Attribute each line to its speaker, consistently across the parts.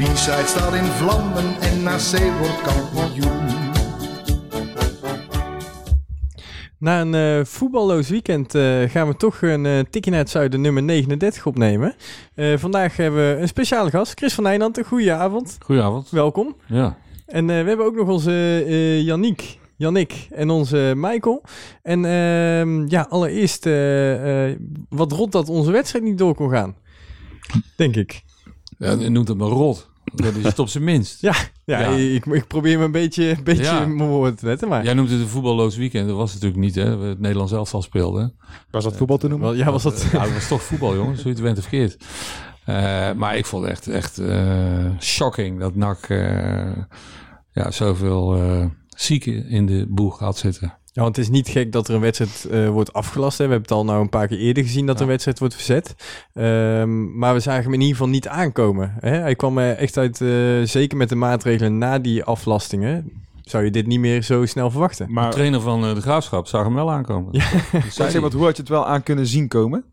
Speaker 1: De B-side staat in vlammen en NAC wordt kampioen.
Speaker 2: Na een eh, voetballoos weekend eh, gaan we toch een uh, tikje naar het zuiden nummer 39 opnemen. Eh, vandaag hebben we een speciale gast, Chris van Nijland. Een goede avond.
Speaker 3: Goedenavond.
Speaker 2: Welkom.
Speaker 3: Ja.
Speaker 2: En eh, we hebben ook nog onze uh, Yannick, Yannick en onze Michael. En ehm, ja, allereerst uh, wat rot dat onze wedstrijd niet door kon gaan. Denk ik.
Speaker 3: Ja, je noemt het maar rot. Dat is het op zijn minst.
Speaker 2: Ja, ja,
Speaker 3: Ja.
Speaker 2: Ik, ik probeer me een beetje, een beetje
Speaker 3: Ja.
Speaker 2: in mijn woorden te letten. Maar
Speaker 3: Jij noemt het een voetballoos weekend. Dat was het natuurlijk niet, hè. Het Nederlands elftal speelde.
Speaker 4: Was dat voetbal te noemen?
Speaker 2: wel, ja, was dat...
Speaker 3: Ja, was toch voetbal, jongens. Zo je het bent of verkeerd. Eh, maar ik vond het echt, echt eh, shocking dat NAC eh, ja, zoveel eh, zieken in de boeg had zitten.
Speaker 2: Ja, want het is niet gek dat er een wedstrijd eh, wordt afgelast. Hè. We hebben het al nou een paar keer eerder gezien dat
Speaker 3: Ja.
Speaker 2: een wedstrijd wordt verzet. Ehm, maar we zagen hem in ieder geval niet aankomen. Hè. Hij kwam er echt uit, eh, zeker met de maatregelen na die aflastingen, zou je dit niet meer zo snel verwachten.
Speaker 3: De
Speaker 4: Maar
Speaker 3: trainer van eh, de Graafschap zag hem wel aankomen.
Speaker 2: Ja.
Speaker 3: Zei
Speaker 4: zeg, wat, hoe had je het wel aan kunnen zien komen?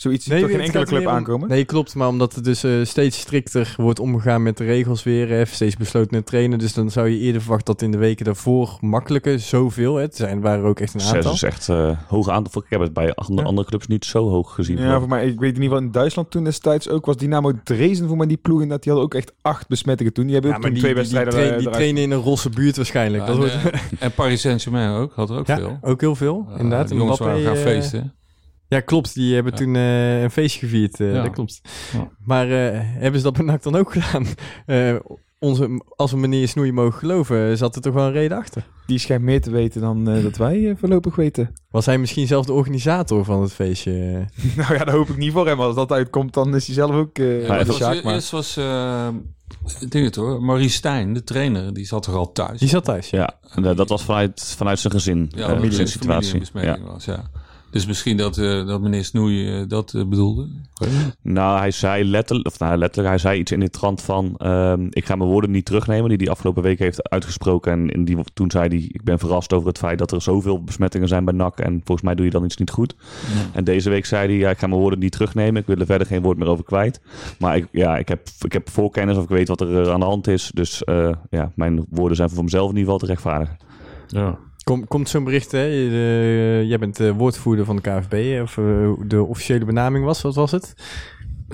Speaker 4: Zoiets ziet toch geen
Speaker 2: het
Speaker 4: enkele club aankomen?
Speaker 2: Nee, klopt. Maar omdat het dus eh, steeds strikter wordt omgegaan met de regels weer. Hè, steeds besloten trainen. Dus dan zou je eerder verwachten dat in de weken daarvoor makkelijker zoveel. Hè, het zijn, waren er ook echt een
Speaker 5: Zes
Speaker 2: aantal.
Speaker 5: is echt eh hoog aantal. Ik heb het bij andere,
Speaker 2: Ja.
Speaker 5: andere clubs niet zo hoog gezien.
Speaker 4: Ja, voor mij, ik weet in ieder geval in Duitsland toen destijds ook was Dynamo Dresden voor mij die ploeg en dat die hadden ook echt acht besmettingen toen. Die hebben
Speaker 2: Ja,
Speaker 4: ook toen
Speaker 2: die,
Speaker 4: twee
Speaker 2: die, die,
Speaker 4: wedstrijden
Speaker 2: train- die
Speaker 4: eh,
Speaker 2: trainen in een rosse buurt waarschijnlijk.
Speaker 3: Ja,
Speaker 2: dat
Speaker 3: en,
Speaker 2: wordt,
Speaker 3: en Paris Saint-Germain ook, had er ook
Speaker 2: ja,
Speaker 3: veel.
Speaker 2: ook heel veel. Inderdaad.
Speaker 3: de jongens gaan feesten.
Speaker 2: Ja, klopt. Die hebben
Speaker 3: Ja.
Speaker 2: toen eh, een feestje gevierd. eh,
Speaker 3: Ja.
Speaker 2: Dat klopt.
Speaker 3: Ja.
Speaker 2: Maar eh, hebben ze dat bij NAC dan ook gedaan? Eh, onze, als we meneer Snoei mogen geloven, zat er toch wel een reden achter.
Speaker 4: Die schijnt meer te weten dan eh, dat wij voorlopig weten.
Speaker 2: Was hij misschien zelf de organisator van het feestje?
Speaker 4: nou ja, dat hoop ik niet voor hem. Als dat uitkomt, dan is hij zelf ook eh
Speaker 5: Ja,
Speaker 4: de
Speaker 5: dat
Speaker 4: Sjaak, maar-
Speaker 3: Eerst was, eh ding het hoor, Maurice Stijn, de trainer, die zat toch al thuis.
Speaker 2: Die zat thuis.
Speaker 5: Ja, en, dat was vanuit, vanuit zijn gezin.
Speaker 3: Ja, het familie een
Speaker 5: situatie. Ja.
Speaker 3: besmetting was, ja. Dus misschien dat, eh, dat meneer Snoei eh, dat eh, bedoelde.
Speaker 5: Nou, hij zei letterlijk, of nou, letterlijk, hij zei iets in de trant van: ehm, Ik ga mijn woorden niet terugnemen, die hij afgelopen week heeft uitgesproken. En in die, toen zei hij: Ik ben verrast over het feit dat er zoveel besmettingen zijn bij NAC. En volgens mij doe je dan iets niet goed. En deze week zei hij: ja, Ik ga mijn woorden niet terugnemen. Ik wil er verder geen woord meer over kwijt. Maar ik, ja, ik, heb, ik heb voorkennis of ik weet wat er aan de hand is. Dus ja, mijn woorden zijn voor mezelf in ieder geval te rechtvaardigen.
Speaker 3: Ja.
Speaker 2: Kom, komt zo'n bericht, hè? Je, eh, jij bent de woordvoerder van de KFB, hè, of eh, de officiële benaming was, wat was het?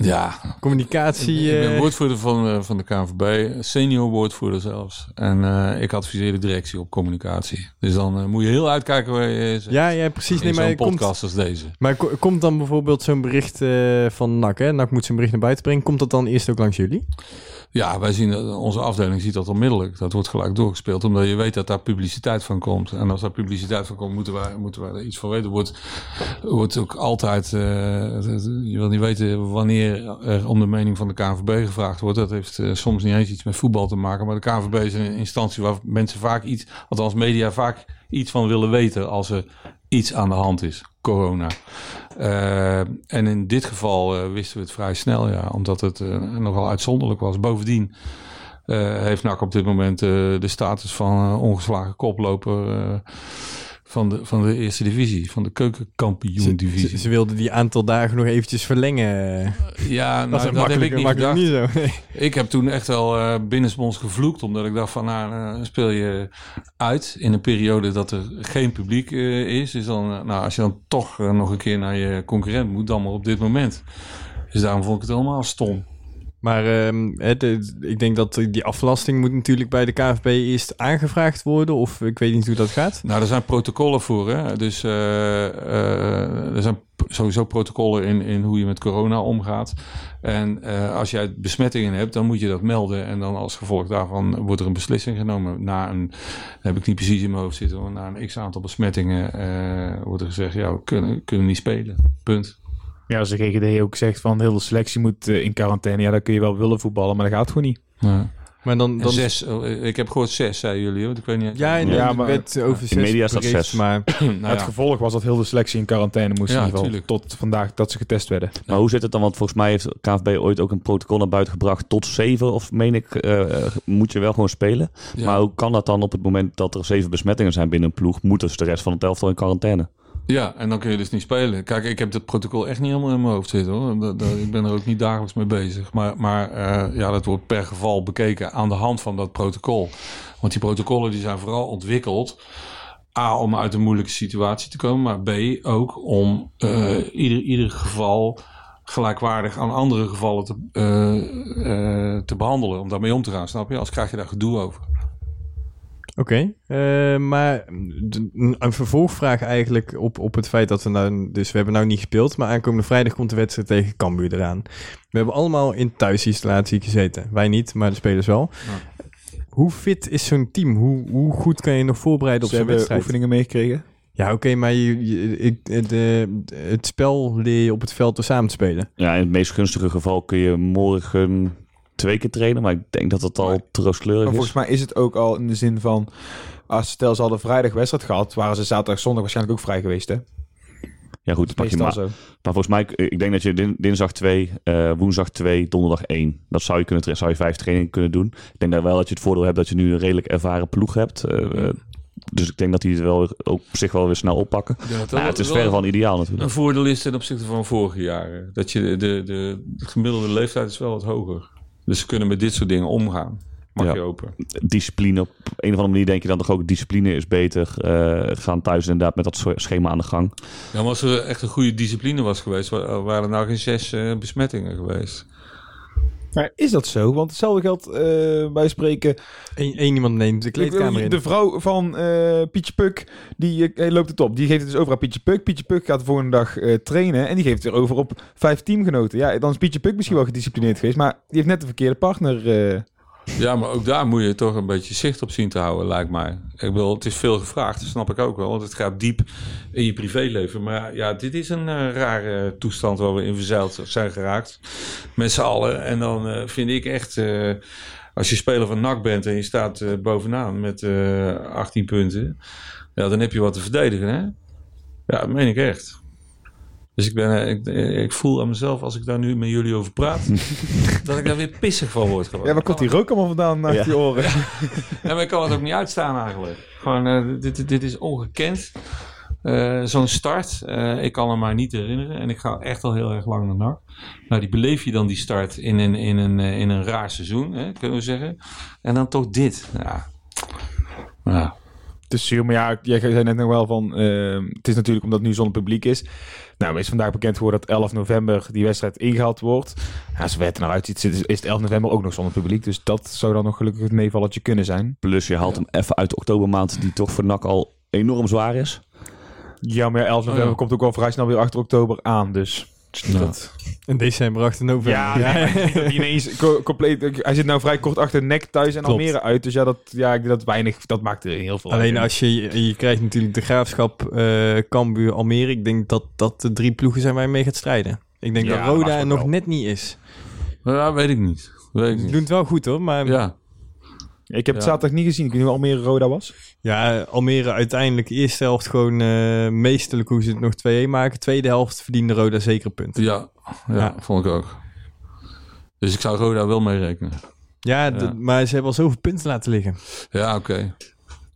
Speaker 3: Ja,
Speaker 2: Communicatie.
Speaker 3: ik ben
Speaker 2: eh,
Speaker 3: woordvoerder van, eh, van de KNVB, senior woordvoerder zelfs. En eh, ik adviseer de directie op communicatie. Dus dan eh, moet je heel uitkijken waar je zit.
Speaker 2: ja, ja, precies.
Speaker 3: in
Speaker 2: Nee, maar
Speaker 3: zo'n
Speaker 2: komt,
Speaker 3: podcast als deze.
Speaker 2: maar ko- komt dan bijvoorbeeld zo'n bericht eh, van NAC, hè? NAC moet zijn bericht naar buiten brengen. Komt dat dan eerst ook langs jullie?
Speaker 3: Ja, wij zien, dat- onze afdeling ziet dat onmiddellijk. Dat wordt gelijk doorgespeeld, omdat je weet dat daar publiciteit van komt. En als daar publiciteit van komt, moeten wij, moeten wij er iets van weten. Wordt, wordt ook altijd, eh, je wil niet weten wanneer er om de mening van de KNVB gevraagd wordt. Dat heeft eh, soms niet eens iets met voetbal te maken. Maar de KNVB is een instantie waar mensen vaak iets, althans media vaak iets van willen weten als er iets aan de hand is. Corona. Eh, en in dit geval eh, wisten we het vrij snel, ja, omdat het eh, nogal uitzonderlijk was. Bovendien heeft NAC op dit moment de status van ongeslagen koploper van, de, van de eerste divisie, van de
Speaker 2: Ze,
Speaker 3: keukenkampioen
Speaker 2: ze,
Speaker 3: divisie.
Speaker 2: ze wilden die aantal dagen nog eventjes verlengen.
Speaker 3: Ja,
Speaker 2: dat
Speaker 3: nou,
Speaker 2: is
Speaker 3: dat heb ik niet gedacht.
Speaker 2: niet zo. Nee.
Speaker 3: Ik heb toen echt wel eh binnensmonds gevloekt, omdat ik dacht van, nou, eh, speel je uit in een periode dat er geen publiek eh, is. Dus dan, eh, nou, als je dan toch eh, nog een keer naar je concurrent moet, dan maar op dit moment. Dus daarom vond ik het helemaal stom.
Speaker 2: Maar ehm, ik denk dat die aflasting moet natuurlijk bij de KFB eerst aangevraagd worden. Of ik weet niet hoe dat gaat.
Speaker 3: Nou, er zijn protocollen voor. Hè? Dus eh, eh, er zijn sowieso protocollen in, in hoe je met corona omgaat. En eh, als jij besmettingen hebt, dan moet je dat melden. En dan als gevolg daarvan wordt er een beslissing genomen. Na een, heb ik niet precies in mijn hoofd zitten, maar na een x aantal besmettingen wordt er gezegd, ja, we kunnen, kunnen niet spelen. Punt.
Speaker 4: Ja, als de GGD ook zegt van heel de selectie moet eh, in quarantaine. Ja, dan kun je wel willen voetballen, maar dat gaat gewoon niet.
Speaker 3: Ja.
Speaker 2: Maar dan... Dan
Speaker 3: zes, oh, ik heb gehoord zes, zeiden jullie, want ik weet niet.
Speaker 2: ja, in
Speaker 4: Ja,
Speaker 2: de
Speaker 4: maar-
Speaker 2: wet over
Speaker 5: in
Speaker 2: zes
Speaker 5: media staat zes.
Speaker 2: Maar
Speaker 3: nou
Speaker 4: het
Speaker 3: ja.
Speaker 4: gevolg was dat heel de selectie in quarantaine moest
Speaker 3: Ja,
Speaker 4: in ieder geval. Tot vandaag dat ze getest werden.
Speaker 5: Maar hoe zit het dan? Want volgens mij heeft KNVB ooit ook een protocol naar buiten gebracht. Tot zeven, of meen ik, eh, eh, moet je wel gewoon spelen.
Speaker 3: Ja.
Speaker 5: Maar hoe kan dat dan op het moment dat er zeven besmettingen zijn binnen een ploeg? Moet dus de rest van het elftal in quarantaine?
Speaker 3: Ja, en dan kun je dus niet spelen. Kijk, ik heb dat protocol echt niet helemaal in mijn hoofd zitten hoor. Ik ben er ook niet dagelijks mee bezig. Maar, maar eh, ja, dat wordt per geval bekeken aan de hand van dat protocol. Want die protocollen die zijn vooral ontwikkeld. A, om uit een moeilijke situatie te komen. Maar B, ook om eh, ieder, ieder geval gelijkwaardig aan andere gevallen te, eh, te behandelen. Om daarmee om te gaan, snap je? Als krijg je daar gedoe over.
Speaker 2: Oké, eh, maar een vervolgvraag eigenlijk op, op het feit dat we nou... Dus we hebben nou niet gespeeld, maar aankomende vrijdag komt de wedstrijd tegen Cambuur eraan. We hebben allemaal in thuisinstallatie gezeten. Wij niet, maar de spelers wel. Hoe fit is zo'n team? Hoe, hoe goed kan je nog voorbereiden op
Speaker 4: Ze
Speaker 2: zo'n
Speaker 4: hebben
Speaker 2: wedstrijd?
Speaker 4: oefeningen meegekregen.
Speaker 2: Ja, oké, maar je, je- ik, de, het spel leer je op het veld door samen te spelen.
Speaker 5: Ja, in het meest gunstige geval kun je morgen twee keer trainen. Maar ik denk dat dat al
Speaker 4: Maar
Speaker 5: is.
Speaker 4: volgens mij is het ook al in de zin van... Als stel ze hadden vrijdag wedstrijd gehad, waren ze zaterdag, zondag waarschijnlijk ook vrij geweest, hè?
Speaker 5: Ja goed, pak je maar.
Speaker 4: zo.
Speaker 5: Maar volgens mij, ik denk dat je din- dinsdag 2, woensdag 2, donderdag 1. Dat zou je, kunnen, zou je vijf trainingen kunnen doen. Ik denk daar wel dat je het voordeel hebt dat je nu een redelijk ervaren ploeg hebt. Eh, eh, dus ik denk dat die het wel ook op zich wel weer snel oppakken.
Speaker 3: Dat
Speaker 5: Maar
Speaker 3: wel-
Speaker 5: het is verre van ideaal
Speaker 3: Een
Speaker 5: natuurlijk.
Speaker 3: voordeel is ten opzichte van vorige jaren. Dat je de, de, de, gemiddelde leeftijd is wel wat hoger. Dus ze kunnen met dit soort dingen omgaan. Mag
Speaker 5: Ja.
Speaker 3: je open.
Speaker 5: Discipline, op een of andere manier denk je dan toch ook discipline is beter. Eh, gaan thuis inderdaad met dat schema aan de gang.
Speaker 3: Ja, maar als er echt een goede discipline was geweest, wa- waren er nou geen zes eh, besmettingen geweest.
Speaker 4: Maar is dat zo? Want hetzelfde geldt eh bij spreken...
Speaker 2: Eén iemand neemt de kleedkamer in.
Speaker 4: De vrouw van eh, Pietje Puk, die eh, loopt het op. Die geeft het dus over aan Pietje Puk. Pietje Puk gaat de volgende dag trainen en die geeft het weer over op vijf teamgenoten. Ja, dan is Pietje Puk misschien wel gedisciplineerd geweest, maar die heeft net de verkeerde partner.
Speaker 3: Ja, maar ook daar moet je toch een beetje zicht op zien te houden, lijkt mij. Ik bedoel, het is veel gevraagd, dat snap ik ook wel. Want het gaat diep in je privéleven. Maar ja, dit is een eh, rare toestand waar we in verzeild zijn geraakt. Met z'n allen. En dan eh, vind ik echt... eh, als je speler van NAC bent en je staat bovenaan met eh 18 punten... Ja, dan heb je wat te verdedigen, hè? Ja, dat meen ik echt. Dus ik, ben, eh, ik, eh, ik voel aan mezelf, als ik daar nu met jullie over praat... dat ik daar weer pissig van word. Gewoon.
Speaker 4: Ja, waar komt die rook allemaal vandaan naar
Speaker 5: Ja.
Speaker 4: die oren?
Speaker 3: Ja, maar ik kan het ook niet uitstaan eigenlijk. Gewoon, eh, dit, dit, is ongekend. Eh, Zo'n start, eh, ik kan er maar niet herinneren. En ik ga echt al heel erg lang naar NAC. Nou, die beleef je dan die start in een, in een, in een raar seizoen, hè, kunnen we zeggen. En dan toch dit. Ja. Ja.
Speaker 4: Het is zuur, maar ja, jij zei net nog wel van... eh, het is natuurlijk omdat het nu zonder publiek is. Nou, maar is vandaag bekend geworden dat 11 november die wedstrijd ingehaald wordt. Ja, als het er nou uitziet, is het 11 november ook nog zonder publiek. Dus dat zou dan nog gelukkig het meevalletje kunnen zijn.
Speaker 5: Plus je haalt hem even uit de oktobermaand, die toch voor NAC al enorm zwaar is.
Speaker 4: Ja, maar ja, 11 november
Speaker 3: ja.
Speaker 4: komt ook wel vrij snel weer achter oktober aan, dus...
Speaker 3: Ja.
Speaker 4: Dat...
Speaker 2: In december, 8 november.
Speaker 4: Ja, nee, maar ineens co- compleet. Hij zit nou vrij kort achter nek thuis en
Speaker 2: Klopt.
Speaker 4: Almere uit. Dus ja, dat, ja, ik dat weinig. Dat maakt er heel veel.
Speaker 2: Alleen
Speaker 4: uit.
Speaker 2: als je, je krijgt natuurlijk de graafschap, eh Cambuur, Almere. Ik denk dat dat de drie ploegen zijn waar je mee gaat strijden. Ik denk
Speaker 4: Ja,
Speaker 2: dat Roda er nog
Speaker 4: wel.
Speaker 2: net niet is.
Speaker 3: Ja, weet ik niet. Weet ik
Speaker 2: Ze
Speaker 3: niet.
Speaker 2: doen het wel goed hoor, maar ja,
Speaker 3: Ja.
Speaker 4: Ik heb het
Speaker 3: Ja.
Speaker 4: zaterdag niet gezien. Ik weet niet hoe Almere Roda was.
Speaker 2: Almere uiteindelijk eerste helft gewoon eh, meesterlijk hoe ze het nog 2-1 maken. Tweede helft verdiende Roda zeker een punt.
Speaker 3: Ja, ja,
Speaker 2: Ja.
Speaker 3: vond ik ook. Dus ik zou Roda wel mee rekenen.
Speaker 2: Ja,
Speaker 3: Ja.
Speaker 2: maar ze hebben al zoveel punten laten liggen.
Speaker 3: Ja, oké.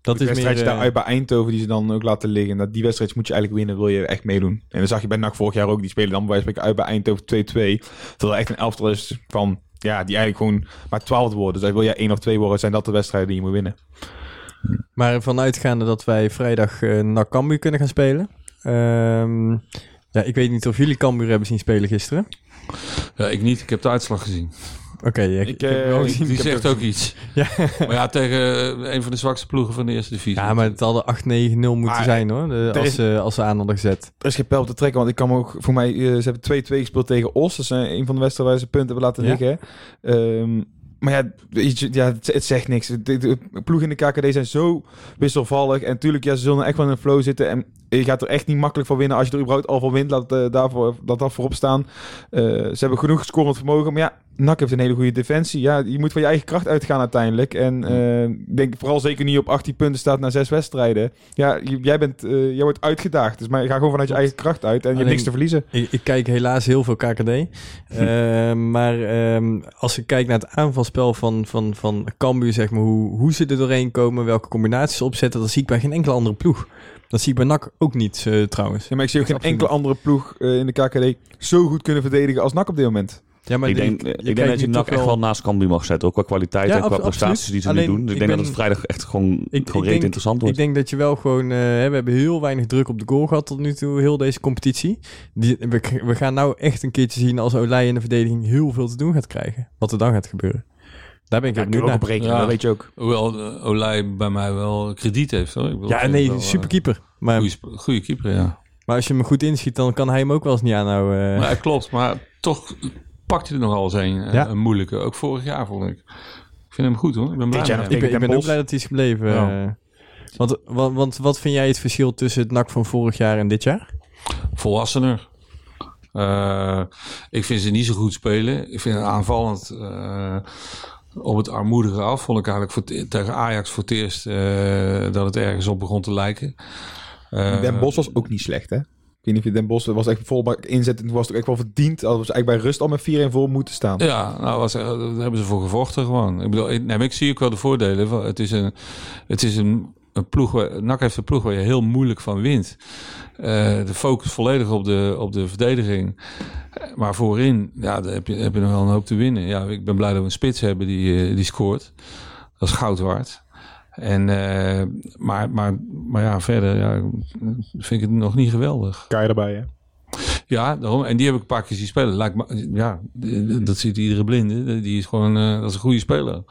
Speaker 2: Dat
Speaker 4: de
Speaker 2: is meer...
Speaker 4: wedstrijdje
Speaker 2: eh,
Speaker 4: daar uit bij Eindhoven die ze dan ook laten liggen. Dat, die wedstrijd moet je eigenlijk winnen, wil je echt meedoen. En dan zag je bij NAC vorig jaar ook. Die spelen dan bij wijze van spreken uit bij Eindhoven 2-2. Terwijl echt een elftal is van... Ja, die eigenlijk gewoon maar 12 worden. Dus wil jij 1 of 2 worden, zijn dat de wedstrijden die je moet winnen.
Speaker 2: Maar ervan uitgaande dat wij vrijdag eh naar Cambuur kunnen gaan spelen. Ehm, ja, ik weet niet of jullie Cambuur hebben zien spelen gisteren.
Speaker 3: Ja, ik niet. Ik heb de uitslag gezien.
Speaker 2: Oké, ik,
Speaker 4: Ik,
Speaker 2: ik heb
Speaker 4: eh,
Speaker 2: wel
Speaker 4: ik-
Speaker 2: gezien.
Speaker 3: Die zegt ook iets.
Speaker 2: Ja.
Speaker 3: Maar ja, tegen eh, een van de zwakste ploegen van de eerste divisie.
Speaker 2: Ja, maar het hadden 8-9-0 moeten
Speaker 4: Maar
Speaker 2: zijn hoor. De, als,
Speaker 4: is-
Speaker 2: ze als ze aan hadden gezet.
Speaker 4: Er is geen pijl op te trekken, want ik kan me ook... Voor mij, eh, ze hebben 2-2 gespeeld tegen Os. Dat is een van de wedstrijden waar ze punten hebben laten
Speaker 2: Ja.
Speaker 4: liggen. Ehm, maar ja, weet je, ja het, zegt niks. De, de ploegen in de KKD zijn zo wisselvallig. En natuurlijk, ja, ze zullen echt wel in een flow zitten. En je gaat er echt niet makkelijk van winnen. Als je er überhaupt al van wint, laat, eh, daarvoor, dat dat voorop staan. Eh, ze hebben genoeg scorend vermogen. Maar ja, NAC heeft een hele goede defensie. Ja, je moet van je eigen kracht uitgaan uiteindelijk. En eh, ik denk vooral zeker je op 18 punten staat na zes wedstrijden. Ja, jij, bent, jij wordt uitgedaagd. Dus maar ga gewoon vanuit je eigen kracht uit. En je hebt niks te verliezen.
Speaker 2: Ik, ik kijk helaas heel veel KKD. Maar ehm, als ik kijk naar het aanvalspel van, van, van Cambuur, zeg maar, hoe, hoe ze er doorheen komen, welke combinaties ze opzetten, dat zie ik bij geen enkele andere ploeg. Dat zie ik bij NAC ook niet, eh, trouwens.
Speaker 4: Ja, maar ik zie ook geen enkele andere ploeg eh, in de KKD zo goed kunnen verdedigen als NAC op dit moment.
Speaker 2: Ja, maar
Speaker 5: ik denk,
Speaker 2: je
Speaker 5: ik denk dat je NAC echt wel naast Cambuur mag zetten. Ook qua kwaliteit
Speaker 2: Ja,
Speaker 5: en qua prestaties die ze
Speaker 2: Alleen,
Speaker 5: nu doen. Dus ik,
Speaker 2: ik
Speaker 5: denk
Speaker 2: ben-
Speaker 5: dat het vrijdag echt gewoon,
Speaker 2: ik
Speaker 5: gewoon reet
Speaker 2: denk-
Speaker 5: interessant wordt.
Speaker 2: Ik denk dat je wel gewoon... eh, hè, we hebben heel weinig druk op de goal gehad tot nu toe, heel deze competitie. Die, we, we gaan nou echt een keertje zien als Olij in de verdediging heel veel te doen gaat krijgen. Wat er dan gaat gebeuren. Daar ben ik
Speaker 4: Ja, ook op
Speaker 2: naar.
Speaker 4: rekenen,
Speaker 3: Ja.
Speaker 4: dat weet je ook.
Speaker 3: Hoewel uh, Olij bij mij wel krediet heeft. Hoor. Ik bedoel,
Speaker 2: Ja, nee,
Speaker 3: het wel,
Speaker 2: super keeper. Maar,
Speaker 3: eh, sp- Goede keeper, ja.
Speaker 2: maar als je hem goed inschiet, dan kan hij hem ook wel eens niet aanhouden. eh.
Speaker 3: Maar, klopt, maar toch pakt hij er nogal eens een,
Speaker 2: Ja.
Speaker 3: een moeilijke. Ook vorig jaar vond ik. Ik vind hem goed hoor. Ik ben blij
Speaker 4: Dit jaar
Speaker 3: met
Speaker 4: nog
Speaker 3: hem.
Speaker 2: ik ben, ik ben ook blij dat hij is gebleven.
Speaker 3: Ja.
Speaker 2: want, want, want wat vind jij het verschil tussen het NAC van vorig jaar en dit jaar?
Speaker 3: volwassener. Eh, ik vind ze niet zo goed spelen. Ik vind het aanvallend eh, op het armoedige af. Vond ik eigenlijk voor het- tegen Ajax voor het eerst eh, dat het ergens op begon te lijken. Eh,
Speaker 4: Den Bos was ook niet slecht, hè? Ik weet niet of je Den Bos was echt volbak inzet. En toen was het ook echt wel verdiend. Dat was eigenlijk bij rust al met 4-1 voor moeten staan.
Speaker 3: Ja, nou, was, daar hebben ze voor gevochten gewoon. Ik bedoel, ik, nee, maar ik zie ook wel de voordelen. Van, het is een, het is een, een ploeg, waar, NAC heeft een ploeg waar je heel moeilijk van wint. Eh, de focus volledig op de, op de verdediging. Maar voorin, ja, daar heb je, heb je nog wel een hoop te winnen. Ja, ik ben blij dat we een spits hebben die, eh, die scoort. Dat is goud waard. En, eh, maar, maar, maar ja, verder ja, vind ik het nog niet geweldig.
Speaker 4: Kan je erbij, hè?
Speaker 3: Ja, daarom. En die heb ik een paar keer zien spelen. Lijkt me, ja, dat ziet iedere blinde. Die is gewoon, dat is een goede speler.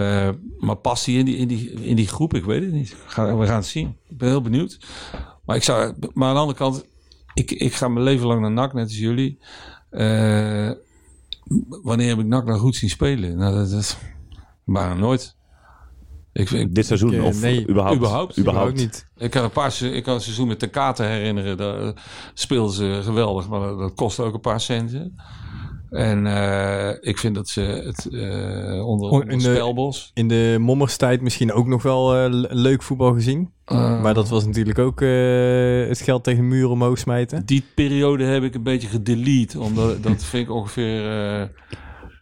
Speaker 3: Eh, maar past hij in die, in, die, in die groep? Ik weet het niet. Ga, we gaan het zien. Ik ben heel benieuwd. Maar, ik zou, maar aan de andere kant, ik, ik ga mijn leven lang naar NAC, net als jullie. Eh, wanneer heb ik NAC nou goed zien spelen? Nou, dat is bijna nooit. Ik, ik,
Speaker 5: Dit seizoen
Speaker 2: Ik,
Speaker 5: of
Speaker 2: nee,
Speaker 5: überhaupt?
Speaker 3: überhaupt.
Speaker 2: Überhaupt niet.
Speaker 3: ik kan een paar ik kan een seizoen met de kaarten herinneren. Daar speelden ze geweldig, maar dat, dat kostte ook een paar centen. En eh, ik vind dat ze het eh, onder,
Speaker 2: in de-
Speaker 3: Spelbos.
Speaker 2: In de mommerstijd misschien ook nog wel eh, le- leuk voetbal gezien.
Speaker 3: eh,
Speaker 2: maar dat was natuurlijk ook het geld tegen muren omhoog smijten.
Speaker 3: Die periode heb ik een beetje gedelete. Omdat dat vind ik ongeveer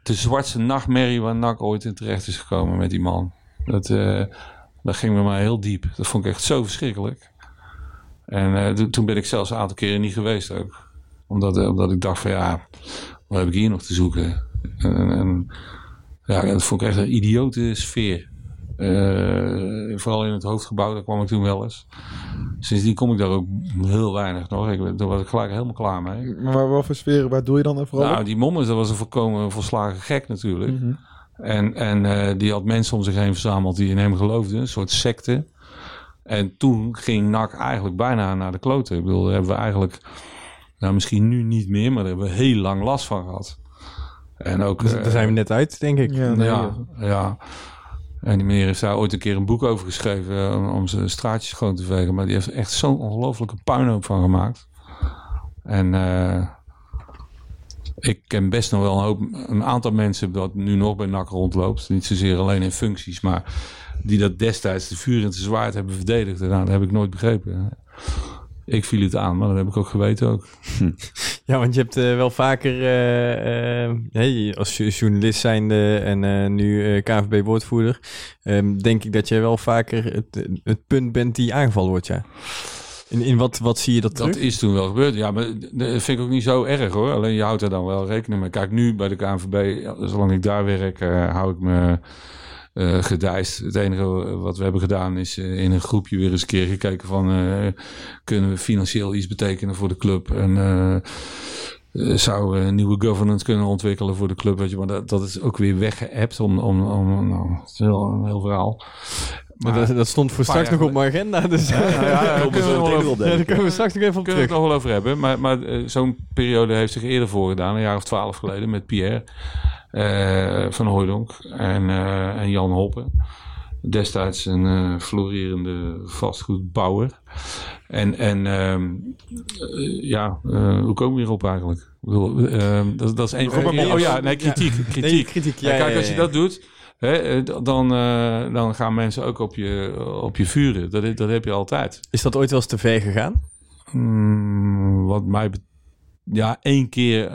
Speaker 3: de zwartste nachtmerrie waar NAC ooit in terecht is gekomen met die man. Dat, dat ging bij mij heel diep. Dat vond ik echt zo verschrikkelijk. En to- toen ben ik zelfs een aantal keren niet geweest ook. Omdat, omdat ik dacht van ja, wat heb ik hier nog te zoeken? En, en- ja, dat vond ik echt een idiote sfeer. Eh, vooral in het hoofdgebouw, daar kwam ik toen wel eens. Sindsdien kom ik daar ook heel weinig nog. Ik, daar was ik gelijk helemaal klaar mee.
Speaker 4: Maar wat voor sfeer, waar doe je dan vooral
Speaker 3: Nou,
Speaker 4: op?
Speaker 3: die Mommers, dat was een volkomen volslagen gek natuurlijk.
Speaker 4: Mhm.
Speaker 3: En, en eh, die had mensen om zich heen verzameld die in hem geloofden. Een soort secte. En toen ging NAC eigenlijk bijna naar de kloten. Ik bedoel, hebben we eigenlijk... Nou, misschien nu niet meer, maar daar hebben we heel lang last van gehad. En ook...
Speaker 2: Dus
Speaker 3: eh,
Speaker 2: daar zijn we net uit, denk ik.
Speaker 4: Ja, nee,
Speaker 3: ja, ja. En die meneer heeft daar ooit een keer een boek over geschreven eh, om, om zijn straatjes schoon te vegen. Maar die heeft er echt zo'n ongelofelijke puinhoop van gemaakt. En eh, ik ken best nog wel een, hoop, een aantal mensen dat nu nog bij NAC rondloopt. Niet zozeer alleen in functies, maar die dat destijds de vuur en te zwaard hebben verdedigd. En nou, dat heb ik nooit begrepen. Ik viel het aan, maar dat heb ik ook geweten ook.
Speaker 2: Ja, want je hebt eh, wel vaker, eh, eh, hey, als jo- journalist zijnde en eh, nu eh, KVB-woordvoerder, ehm, denk ik dat jij wel vaker het, het punt bent die aangevallen wordt, ja. In, in wat, wat zie je dat terug?
Speaker 3: Dat is toen wel gebeurd. Ja, maar dat vind ik ook niet zo erg hoor. Alleen je houdt er dan wel rekening mee. Kijk, nu bij de KNVB, zolang ik daar werk, eh, hou ik me gedijst. Het enige wat we hebben gedaan is eh, in een groepje weer eens een keer gekeken van... eh, kunnen we financieel iets betekenen voor de club? En zou een nieuwe governance kunnen ontwikkelen voor de club? Weet je, maar dat, dat is ook weer weggeëpt om... om, om nou, het is wel een heel verhaal.
Speaker 2: Maar dat, dat stond voor straks nog op mijn agenda, dus
Speaker 3: Ja, ja, ja,
Speaker 5: Komen we
Speaker 3: kunnen we over-
Speaker 2: Ja, daar straks nog even op terug.
Speaker 3: het nog wel over hebben. Maar, maar zo'n periode heeft zich eerder voorgedaan, een jaar of twaalf geleden, met Pierre van Hooydonk en, eh, en Jan Hoppen. destijds een eh, florerende vastgoedbouwer. En, en ehm, eh, ja, eh, hoe komen we hierop eigenlijk? Ik bedoel, ehm, dat, dat is van
Speaker 2: Robert
Speaker 3: Oh ja, nee, kritiek. kritiek.
Speaker 2: Nee, kritiek. Ja,
Speaker 3: Ja, kijk, als je dat doet, hè, eh, dan, eh, dan gaan mensen ook op je, op je vuren. Dat, dat heb je altijd.
Speaker 2: Is dat ooit wel eens te ver gegaan?
Speaker 3: Mm, wat mij... bet- Ja, één keer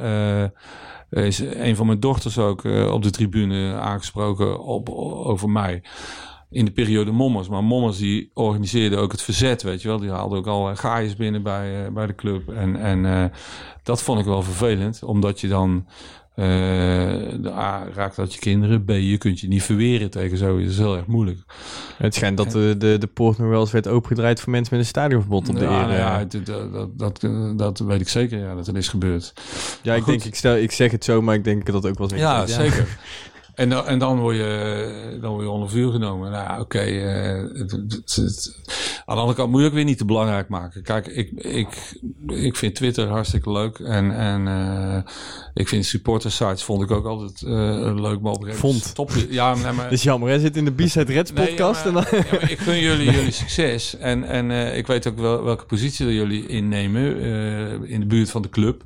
Speaker 3: eh, is een van mijn dochters ook eh, op de tribune aangesproken op, over mij. In de periode Mommers. Maar Mommers die organiseerde ook het verzet, weet je wel. Die haalde ook al gaaiers binnen bij, eh, bij de club. En, en dat vond ik wel vervelend. Omdat je dan... eh, de A, raakt dat je kinderen. B, je kunt je niet verweren tegen zoiets. Dat is heel erg moeilijk.
Speaker 2: Het schijnt dat de, de, de poort nog wel eens werd opengedraaid voor mensen met een stadionverbod op de
Speaker 3: ja, nou
Speaker 2: eh.
Speaker 3: ja, dat, dat, dat, dat weet ik zeker, ja, dat er is gebeurd.
Speaker 2: Ja, ik
Speaker 3: goed.
Speaker 2: denk, ik, stel, ik zeg het zo, maar ik denk dat ook wel eens
Speaker 3: Ja, zeker. En dan, en dan word je, dan word je onder vuur genomen. Nou ja, oké. eh, aan de andere kant moet je ook weer niet te belangrijk maken. Kijk, ik, ik, ik vind Twitter hartstikke leuk. En, en eh, ik vind supportersites vond ik ook altijd eh, leuk. Maar op een
Speaker 2: Vond.
Speaker 3: Stop je. Ja, nee, maar,
Speaker 2: Dat is jammer, hè? Zit in de B-Side Reds
Speaker 3: Nee,
Speaker 2: podcast.
Speaker 3: ja, maar,
Speaker 2: en dan...
Speaker 3: ja, maar ik gun jullie jullie succes. En, en ik weet ook wel welke positie jullie innemen in de buurt van de club.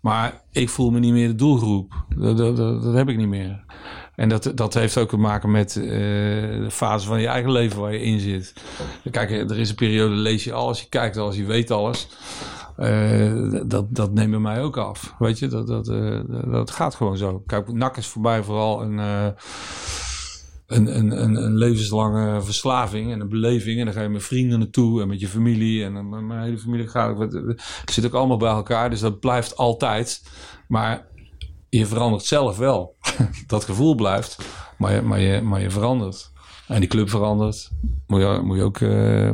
Speaker 3: Maar ik voel me niet meer de doelgroep. Dat, dat, dat, dat heb ik niet meer. En dat, dat heeft ook te maken met eh, de fase van je eigen leven waar je in zit. Kijk, er is een periode, lees je alles, je kijkt alles, je weet alles. Eh, dat, dat neemt bij mij ook af. Weet je, dat, dat, eh, dat gaat gewoon zo. Kijk, NAC is voor mij vooral een, een, een, een, een levenslange verslaving en een beleving. En dan ga je met vrienden naartoe en met je familie. En met mijn hele familie gaat. Het zit ook allemaal bij elkaar, dus dat blijft altijd. Maar je verandert zelf wel. dat gevoel blijft, maar je, maar je, maar je verandert. En die club verandert. Moet je, moet je ook eh,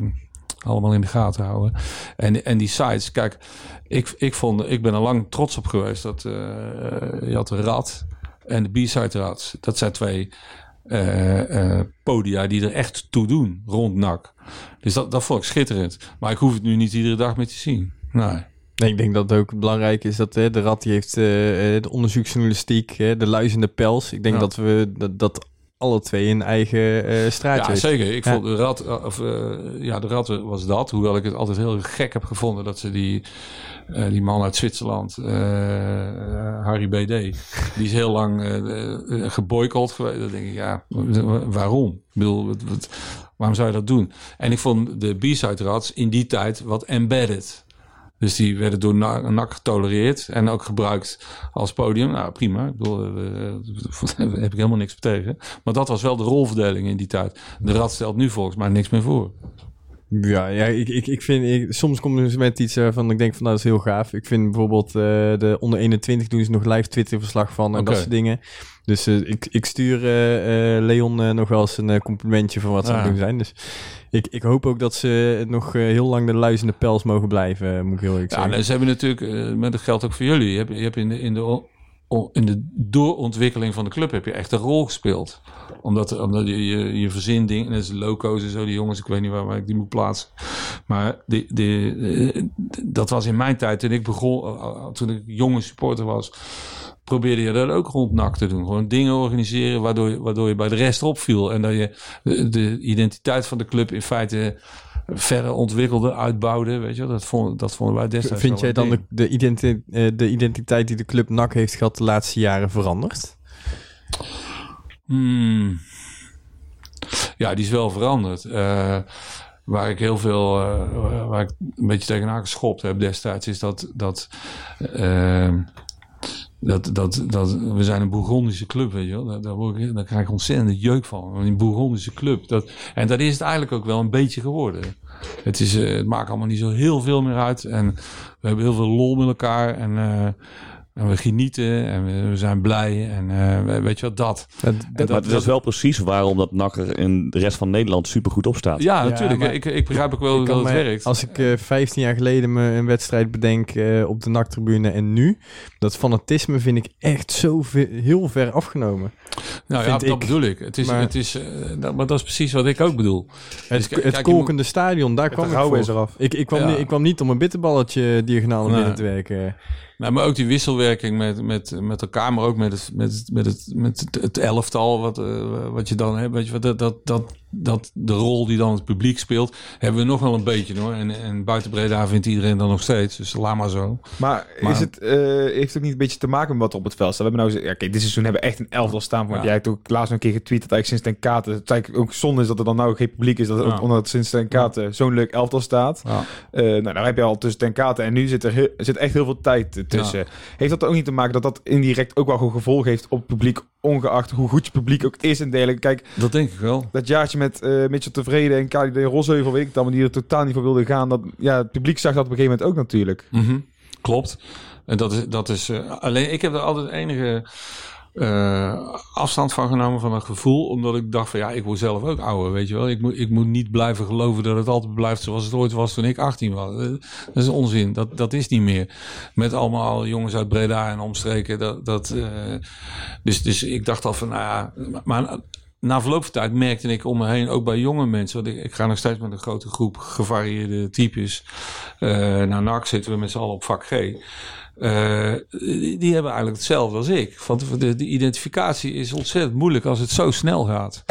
Speaker 3: allemaal in de gaten houden. En, en die sites, kijk, ik, ik, vond, ik ben er lang trots op geweest dat eh, je had de Rad en de B-side Rad. Dat zijn twee eh, podia die er echt toe doen rond NAC. Dus dat, dat vond ik schitterend. Maar ik hoef het nu niet iedere dag meer te zien. Nee.
Speaker 2: Nee, ik denk dat het ook belangrijk is dat hè, de Rad die heeft eh, de onderzoeksjournalistiek, hè, de luizende pels. Ik denk
Speaker 3: Ja.
Speaker 2: dat we dat, dat alle twee een eigen eh straatje
Speaker 3: Ja, zeker. Ik
Speaker 2: Ja.
Speaker 3: vond de rat, of, ja, de rat was dat. Hoewel ik het altijd heel gek heb gevonden dat ze die, die man uit Zwitserland, Harry BD, die is heel lang geboycott geweest. Dan denk ik, ja, wa- waarom? Ik bedoel, wat, wat- waarom zou je dat doen? En ik vond de B-side rats in die tijd wat embedded. Dus die werden door Na- NAC getolereerd en ook gebruikt als podium. Nou, prima. Ik bedoel, eh, daar heb ik helemaal niks tegen. Maar dat was wel de rolverdeling in die tijd. De Rad stelt nu volgens mij niks meer voor.
Speaker 2: Ja, ja ik, ik, ik vind, ik, soms komen ze met iets waarvan ik denk van, nou, dat is heel gaaf. Ik vind bijvoorbeeld eh, de onder 21 doen ze nog live Twitter-verslag van en dat soort dingen. Dus eh, ik, ik stuur eh, eh, Leon eh, nog wel eens een eh, complimentje van wat ze aan het
Speaker 3: Ja.
Speaker 2: doen zijn. Dus ik, ik hoop ook dat ze nog eh, heel lang de luizende pels mogen blijven, eh, moet ik heel eerlijk
Speaker 3: Ja,
Speaker 2: zeggen.
Speaker 3: en ze hebben natuurlijk, eh, maar dat geldt ook voor jullie. Je hebt, je hebt in, de, in, de, in de doorontwikkeling van de club heb je echt een rol gespeeld. Omdat, omdat je, je, je verzin dingen, net als loco's en zo, die jongens, ik weet niet waar, waar ik die moet plaatsen. Maar die, die, eh, dat was in mijn tijd, toen ik begon, eh, toen ik jonge supporter was, probeerde je dat ook rond NAC te doen. Gewoon dingen organiseren waardoor je, waardoor je bij de rest opviel. En dat je de, de identiteit van de club in feite verder ontwikkelde, uitbouwde. Weet je, wel. dat, vond, dat vonden wij destijds
Speaker 2: Vind jij dan de, de, identi- eh, de identiteit die de club NAC heeft gehad de laatste jaren veranderd?
Speaker 3: Hmm. Ja, die is wel veranderd. Eh, waar ik heel veel, eh, waar ik een beetje tegenaan geschopt heb destijds, is dat, dat, eh, dat, dat, dat we zijn een Bourgondische club, weet je wel. Daar, daar, word ik, daar krijg ik ontzettend jeuk van. Een Bourgondische club. Dat, en dat is het eigenlijk ook wel een beetje geworden. Het, is, het maakt allemaal niet zo heel veel meer uit. En we hebben heel veel lol met elkaar. En, en we genieten en we, zijn blij. En eh, weet je wat, dat.
Speaker 2: Dat,
Speaker 3: En
Speaker 5: maar het is wel precies waarom dat NAC er in de rest van Nederland super goed op staat.
Speaker 3: Ja,
Speaker 2: Ja,
Speaker 3: natuurlijk. ik, ik begrijp ook wel dat het werkt.
Speaker 2: Als ik eh 15 jaar geleden me een wedstrijd bedenk eh, op de NAC-tribune en nu, dat fanatisme vind ik echt zo ve- heel ver afgenomen.
Speaker 3: nou ja, dat
Speaker 2: ik.
Speaker 3: bedoel ik. Het is,
Speaker 2: Maar-
Speaker 3: het is, dat, maar dat is precies wat ik ook bedoel.
Speaker 2: Het,
Speaker 3: Dus
Speaker 2: het kolkende stadion, daar kwam ik voor.
Speaker 4: eraf.
Speaker 2: Ik, ik, kwam
Speaker 3: Ja.
Speaker 2: niet, ik kwam niet om een bitterballetje diagonaal naar
Speaker 3: Nee.
Speaker 2: binnen te werken.
Speaker 3: Nou, maar ook die wisselwerking met, met, met elkaar, maar ook met het, met het, met het, met het, elftal wat, eh, wat je dan hebt. Weet je, wat, dat, dat, dat, dat de rol die dan het publiek speelt, hebben we nog wel een beetje hoor. En, en buiten Breda vindt iedereen dan nog steeds. Dus laat maar zo.
Speaker 4: Maar,
Speaker 3: Maar-
Speaker 4: is het, eh, heeft het ook niet een beetje te maken met wat er op het veld staat? We hebben nou, ja, kijk, dit seizoen hebben we echt een elftal staan. Want
Speaker 3: Ja.
Speaker 4: jij hebt ook laatst een keer getweet dat eigenlijk sinds ten Kate, het eigenlijk ook zonde is dat er dan nou geen publiek is, dat
Speaker 3: Ja.
Speaker 4: omdat het sinds ten Kate zo'n leuk elftal staat.
Speaker 3: Ja.
Speaker 4: Eh, nou, daar heb je al tussen ten Kate en nu zit er, heel- zit echt heel veel tijd tussen. Heeft dat ook niet te maken dat dat indirect ook wel gewoon gevolg heeft op het publiek, ongeacht hoe goed je publiek ook is en dergelijke? Kijk,
Speaker 3: Dat denk ik wel.
Speaker 4: dat jaartje met eh Mitchell Tevreden en de Rosheuvel, weet ik allemaal, die er totaal niet voor wilden gaan. Dat, ja, het publiek zag dat op een gegeven moment ook natuurlijk.
Speaker 3: Mhm, Klopt. En dat is, dat is eh, alleen ik heb er altijd enige eh, afstand van genomen van een gevoel, omdat ik dacht van ja, ik word zelf ook ouder, weet je wel. Ik moet, ik moet niet blijven geloven dat het altijd blijft zoals het ooit was toen ik 18 was. Dat is onzin. Dat, dat is niet meer. Met allemaal jongens uit Breda en omstreken. Dat, dat, dus, dus ik dacht al van nou ja, maar na verloop van tijd merkte ik om me heen, ook bij jonge mensen, want ik, ga nog steeds met een grote groep gevarieerde types. Eh naar NAC zitten we met z'n allen op vak G. Eh, die, hebben eigenlijk hetzelfde als ik. Want de, de identificatie is ontzettend moeilijk als het zo snel gaat.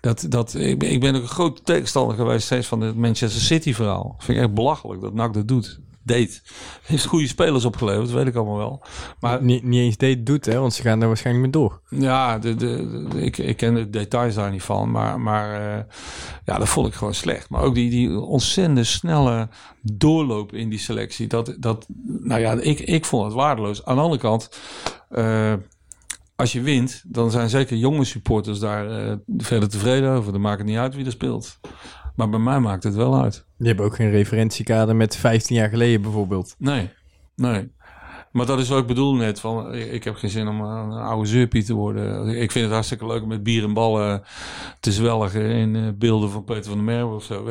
Speaker 3: Dat, dat, ik, ben, ik ben ook een groot tegenstander geweest steeds van het Manchester City verhaal. Vind ik echt belachelijk dat NAC dat doet. Deed. Heeft goede spelers opgeleverd, dat weet ik allemaal wel. Maar
Speaker 2: Niet, niet eens dit doet, hè, want ze gaan er waarschijnlijk mee door.
Speaker 3: ja, de, de, de- ik, ik ken de details daar niet van. Maar, maar eh, ja, dat vond ik gewoon slecht. Maar ook die, die ontzettend snelle doorloop in die selectie. Dat, dat, nou ja, ik, ik vond het waardeloos. Aan de andere kant, eh, als je wint, dan zijn zeker jonge supporters daar eh, verder tevreden over. Dan maakt het niet uit wie er speelt. Maar bij mij maakt het wel uit.
Speaker 2: Je hebt ook geen referentiekader met 15 jaar geleden bijvoorbeeld.
Speaker 3: Nee, nee. Maar dat is wat ik bedoel net. Van, ik, heb geen zin om een oude zeurpiet te worden. Ik vind het hartstikke leuk om met bier en ballen te zwelgen in eh, beelden van Peter van der Merwe of zo.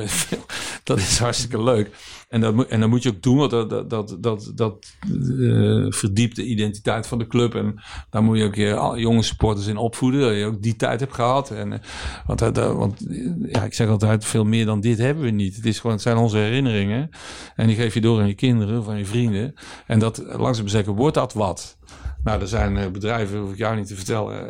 Speaker 3: Dat is hartstikke leuk. En dat, en moet je ook doen, want dat, dat, dat, dat, eh, verdiept de identiteit van de club. En daar moet je ook je jonge supporters in opvoeden. Dat je ook die tijd hebt gehad. En, eh, want want eh, ja, ik zeg altijd, veel meer dan dit hebben we niet. Het, is gewoon, het zijn onze herinneringen. En die geef je door aan je kinderen of aan je vrienden. En dat langzaam zeker wordt dat wat. Nou, er zijn eh, bedrijven, hoef ik jou niet te vertellen.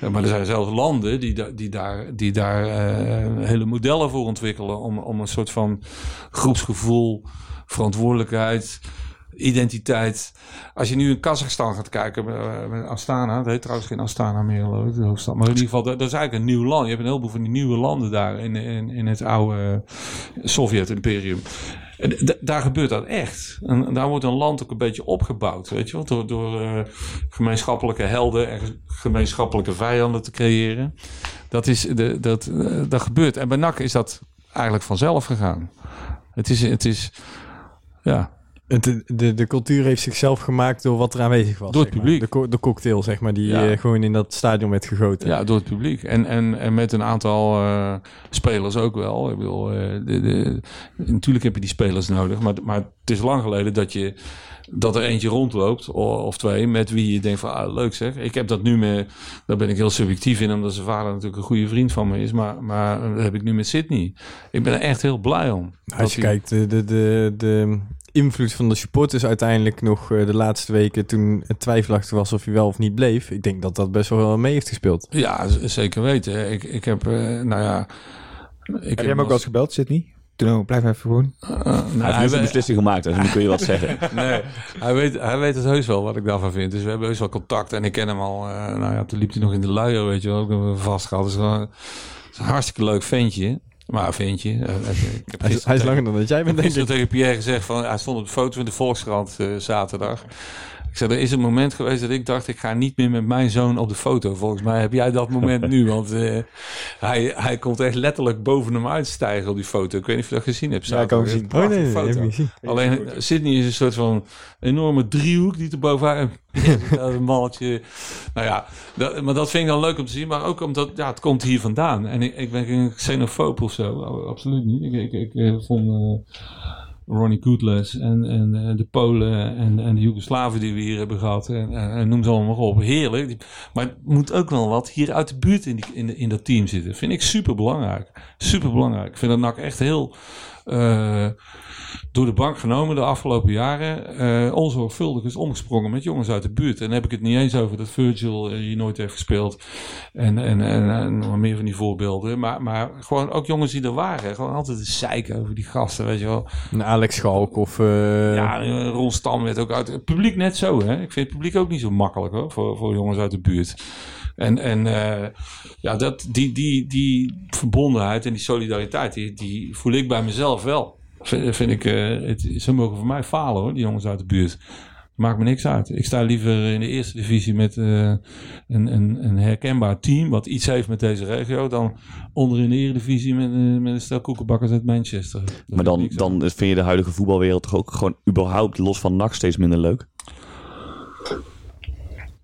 Speaker 3: eh, maar er zijn zelfs landen die, die daar, die daar eh, hele modellen voor ontwikkelen. Om, om een soort van groepsgevoel, verantwoordelijkheid, identiteit. Als je nu in Kazachstan gaat kijken, eh, met Astana. Het heet trouwens geen Astana meer, geloof de hoofdstad. Maar in ieder geval, dat, dat is eigenlijk een nieuw land. Je hebt een heleboel van die nieuwe landen daar in, in, in het oude Sovjet-imperium. Daar gebeurt dat echt. En daar wordt een land ook een beetje opgebouwd, weet je wel, door, door eh, gemeenschappelijke helden en ge- gemeenschappelijke vijanden te creëren. Dat, is de, dat, eh, dat gebeurt. En bij NAC is dat eigenlijk vanzelf gegaan. Het is, het is ja,
Speaker 2: Het, de, de cultuur heeft zichzelf gemaakt door wat er aanwezig was.
Speaker 3: Door het
Speaker 2: zeg maar.
Speaker 3: publiek.
Speaker 2: De, co- de cocktail, zeg maar, die
Speaker 3: Ja.
Speaker 2: eh, gewoon in dat stadion werd gegoten.
Speaker 3: Ja, door het publiek. En, en, en met een aantal eh, spelers ook wel. Ik bedoel, eh, de, de, natuurlijk heb je die spelers nodig. Maar, maar het is lang geleden dat, je, dat er eentje rondloopt, of twee, met wie je denkt van, ah, leuk zeg. Ik heb dat nu met, daar ben ik heel subjectief in, omdat zijn vader natuurlijk een goede vriend van me is. Maar, maar dat heb ik nu met Sydney. Ik ben er echt heel blij om.
Speaker 2: Als je
Speaker 3: hij-
Speaker 2: kijkt, de, de, de, de invloed van de supporters uiteindelijk nog eh, de laatste weken toen het twijfelachtig was of hij wel of niet bleef. Ik denk dat dat best wel mee heeft gespeeld.
Speaker 3: Ja, zeker weten. Ik, ik heb, eh, nou ja... Ik
Speaker 4: Heb jij hem ook wel eens gebeld, Sydney? Toen, blijf even gewoon.
Speaker 3: Uh, nou,
Speaker 5: Hij heeft zijn beslissing gemaakt, dus nu kun je wat zeggen.
Speaker 3: nee, hij weet, hij weet het heus wel wat ik daarvan vind. Dus we hebben heus wel contact. En ik ken hem al. eh, nou ja, toen liep hij nog in de luier, weet je wel. Ook hebben we vast gehad. Dus het is een hartstikke leuk ventje. Maar een ventje. eh, eh, ik heb
Speaker 2: Hij is, hij is langer dan dat jij bent, denk
Speaker 3: gisteren
Speaker 2: ik.
Speaker 3: tegen Pierre gezegd van... Hij stond op de foto in de Volkskrant eh, zaterdag. Ik zei, er is een moment geweest dat ik dacht... ik ga niet meer met mijn zoon op de foto. Volgens mij heb jij dat moment nu. Want eh, hij, hij komt echt letterlijk boven hem uitstijgen op die foto. Ik weet niet of je dat gezien hebt.
Speaker 4: Ja, ik kan zien.
Speaker 2: Oh nee, heb gezien.
Speaker 3: Alleen eh, Sydney is een soort van enorme driehoek die er bovenuit. een malletje. Nou ja, dat, maar dat vind ik dan leuk om te zien. Maar ook omdat ja, het komt hier vandaan. En ik, ik ben geen xenofoob of zo. Oh, Absoluut niet. Ik, ik, ik, eh, vond. Ronnie Goodless en, en eh, de Polen en, en de Joegoslaven die we hier hebben gehad. En, en, noem ze allemaal op. Heerlijk. Maar het moet ook wel wat hier uit de buurt in, in, in dat team zitten. Vind ik super belangrijk. Super belangrijk. Ik vind dat NAC echt heel eh, door de bank genomen de afgelopen jaren. eh onzorgvuldig is omgesprongen met jongens uit de buurt. En dan heb ik het niet eens over dat Virgil eh, hier nooit heeft gespeeld. En, en, en, en nog meer van die voorbeelden. Maar, maar gewoon ook jongens die er waren. Gewoon altijd een zeiken over die gasten, weet je wel.
Speaker 2: Een Alex Schalk of... eh,
Speaker 3: Ja, Ron Stam werd ook uit. Het publiek net zo, hè? Ik vind het publiek ook niet zo makkelijk hoor, voor, voor jongens uit de buurt. En, en ja, dat, die, die, die verbondenheid en die solidariteit, die, die voel ik bij mezelf wel. Vind, vind ik, eh, het, ze mogen voor mij falen hoor, die jongens uit de buurt. Maakt me niks uit. Ik sta liever in de eerste divisie met eh, een, een, een herkenbaar team. wat iets heeft met deze regio. dan onder in de eredivisie met, eh, met een stel koekenbakkers uit Manchester. Vind
Speaker 5: Maar dan,
Speaker 3: aan.
Speaker 5: dan vind je de huidige voetbalwereld toch ook gewoon überhaupt los van NAC steeds minder leuk?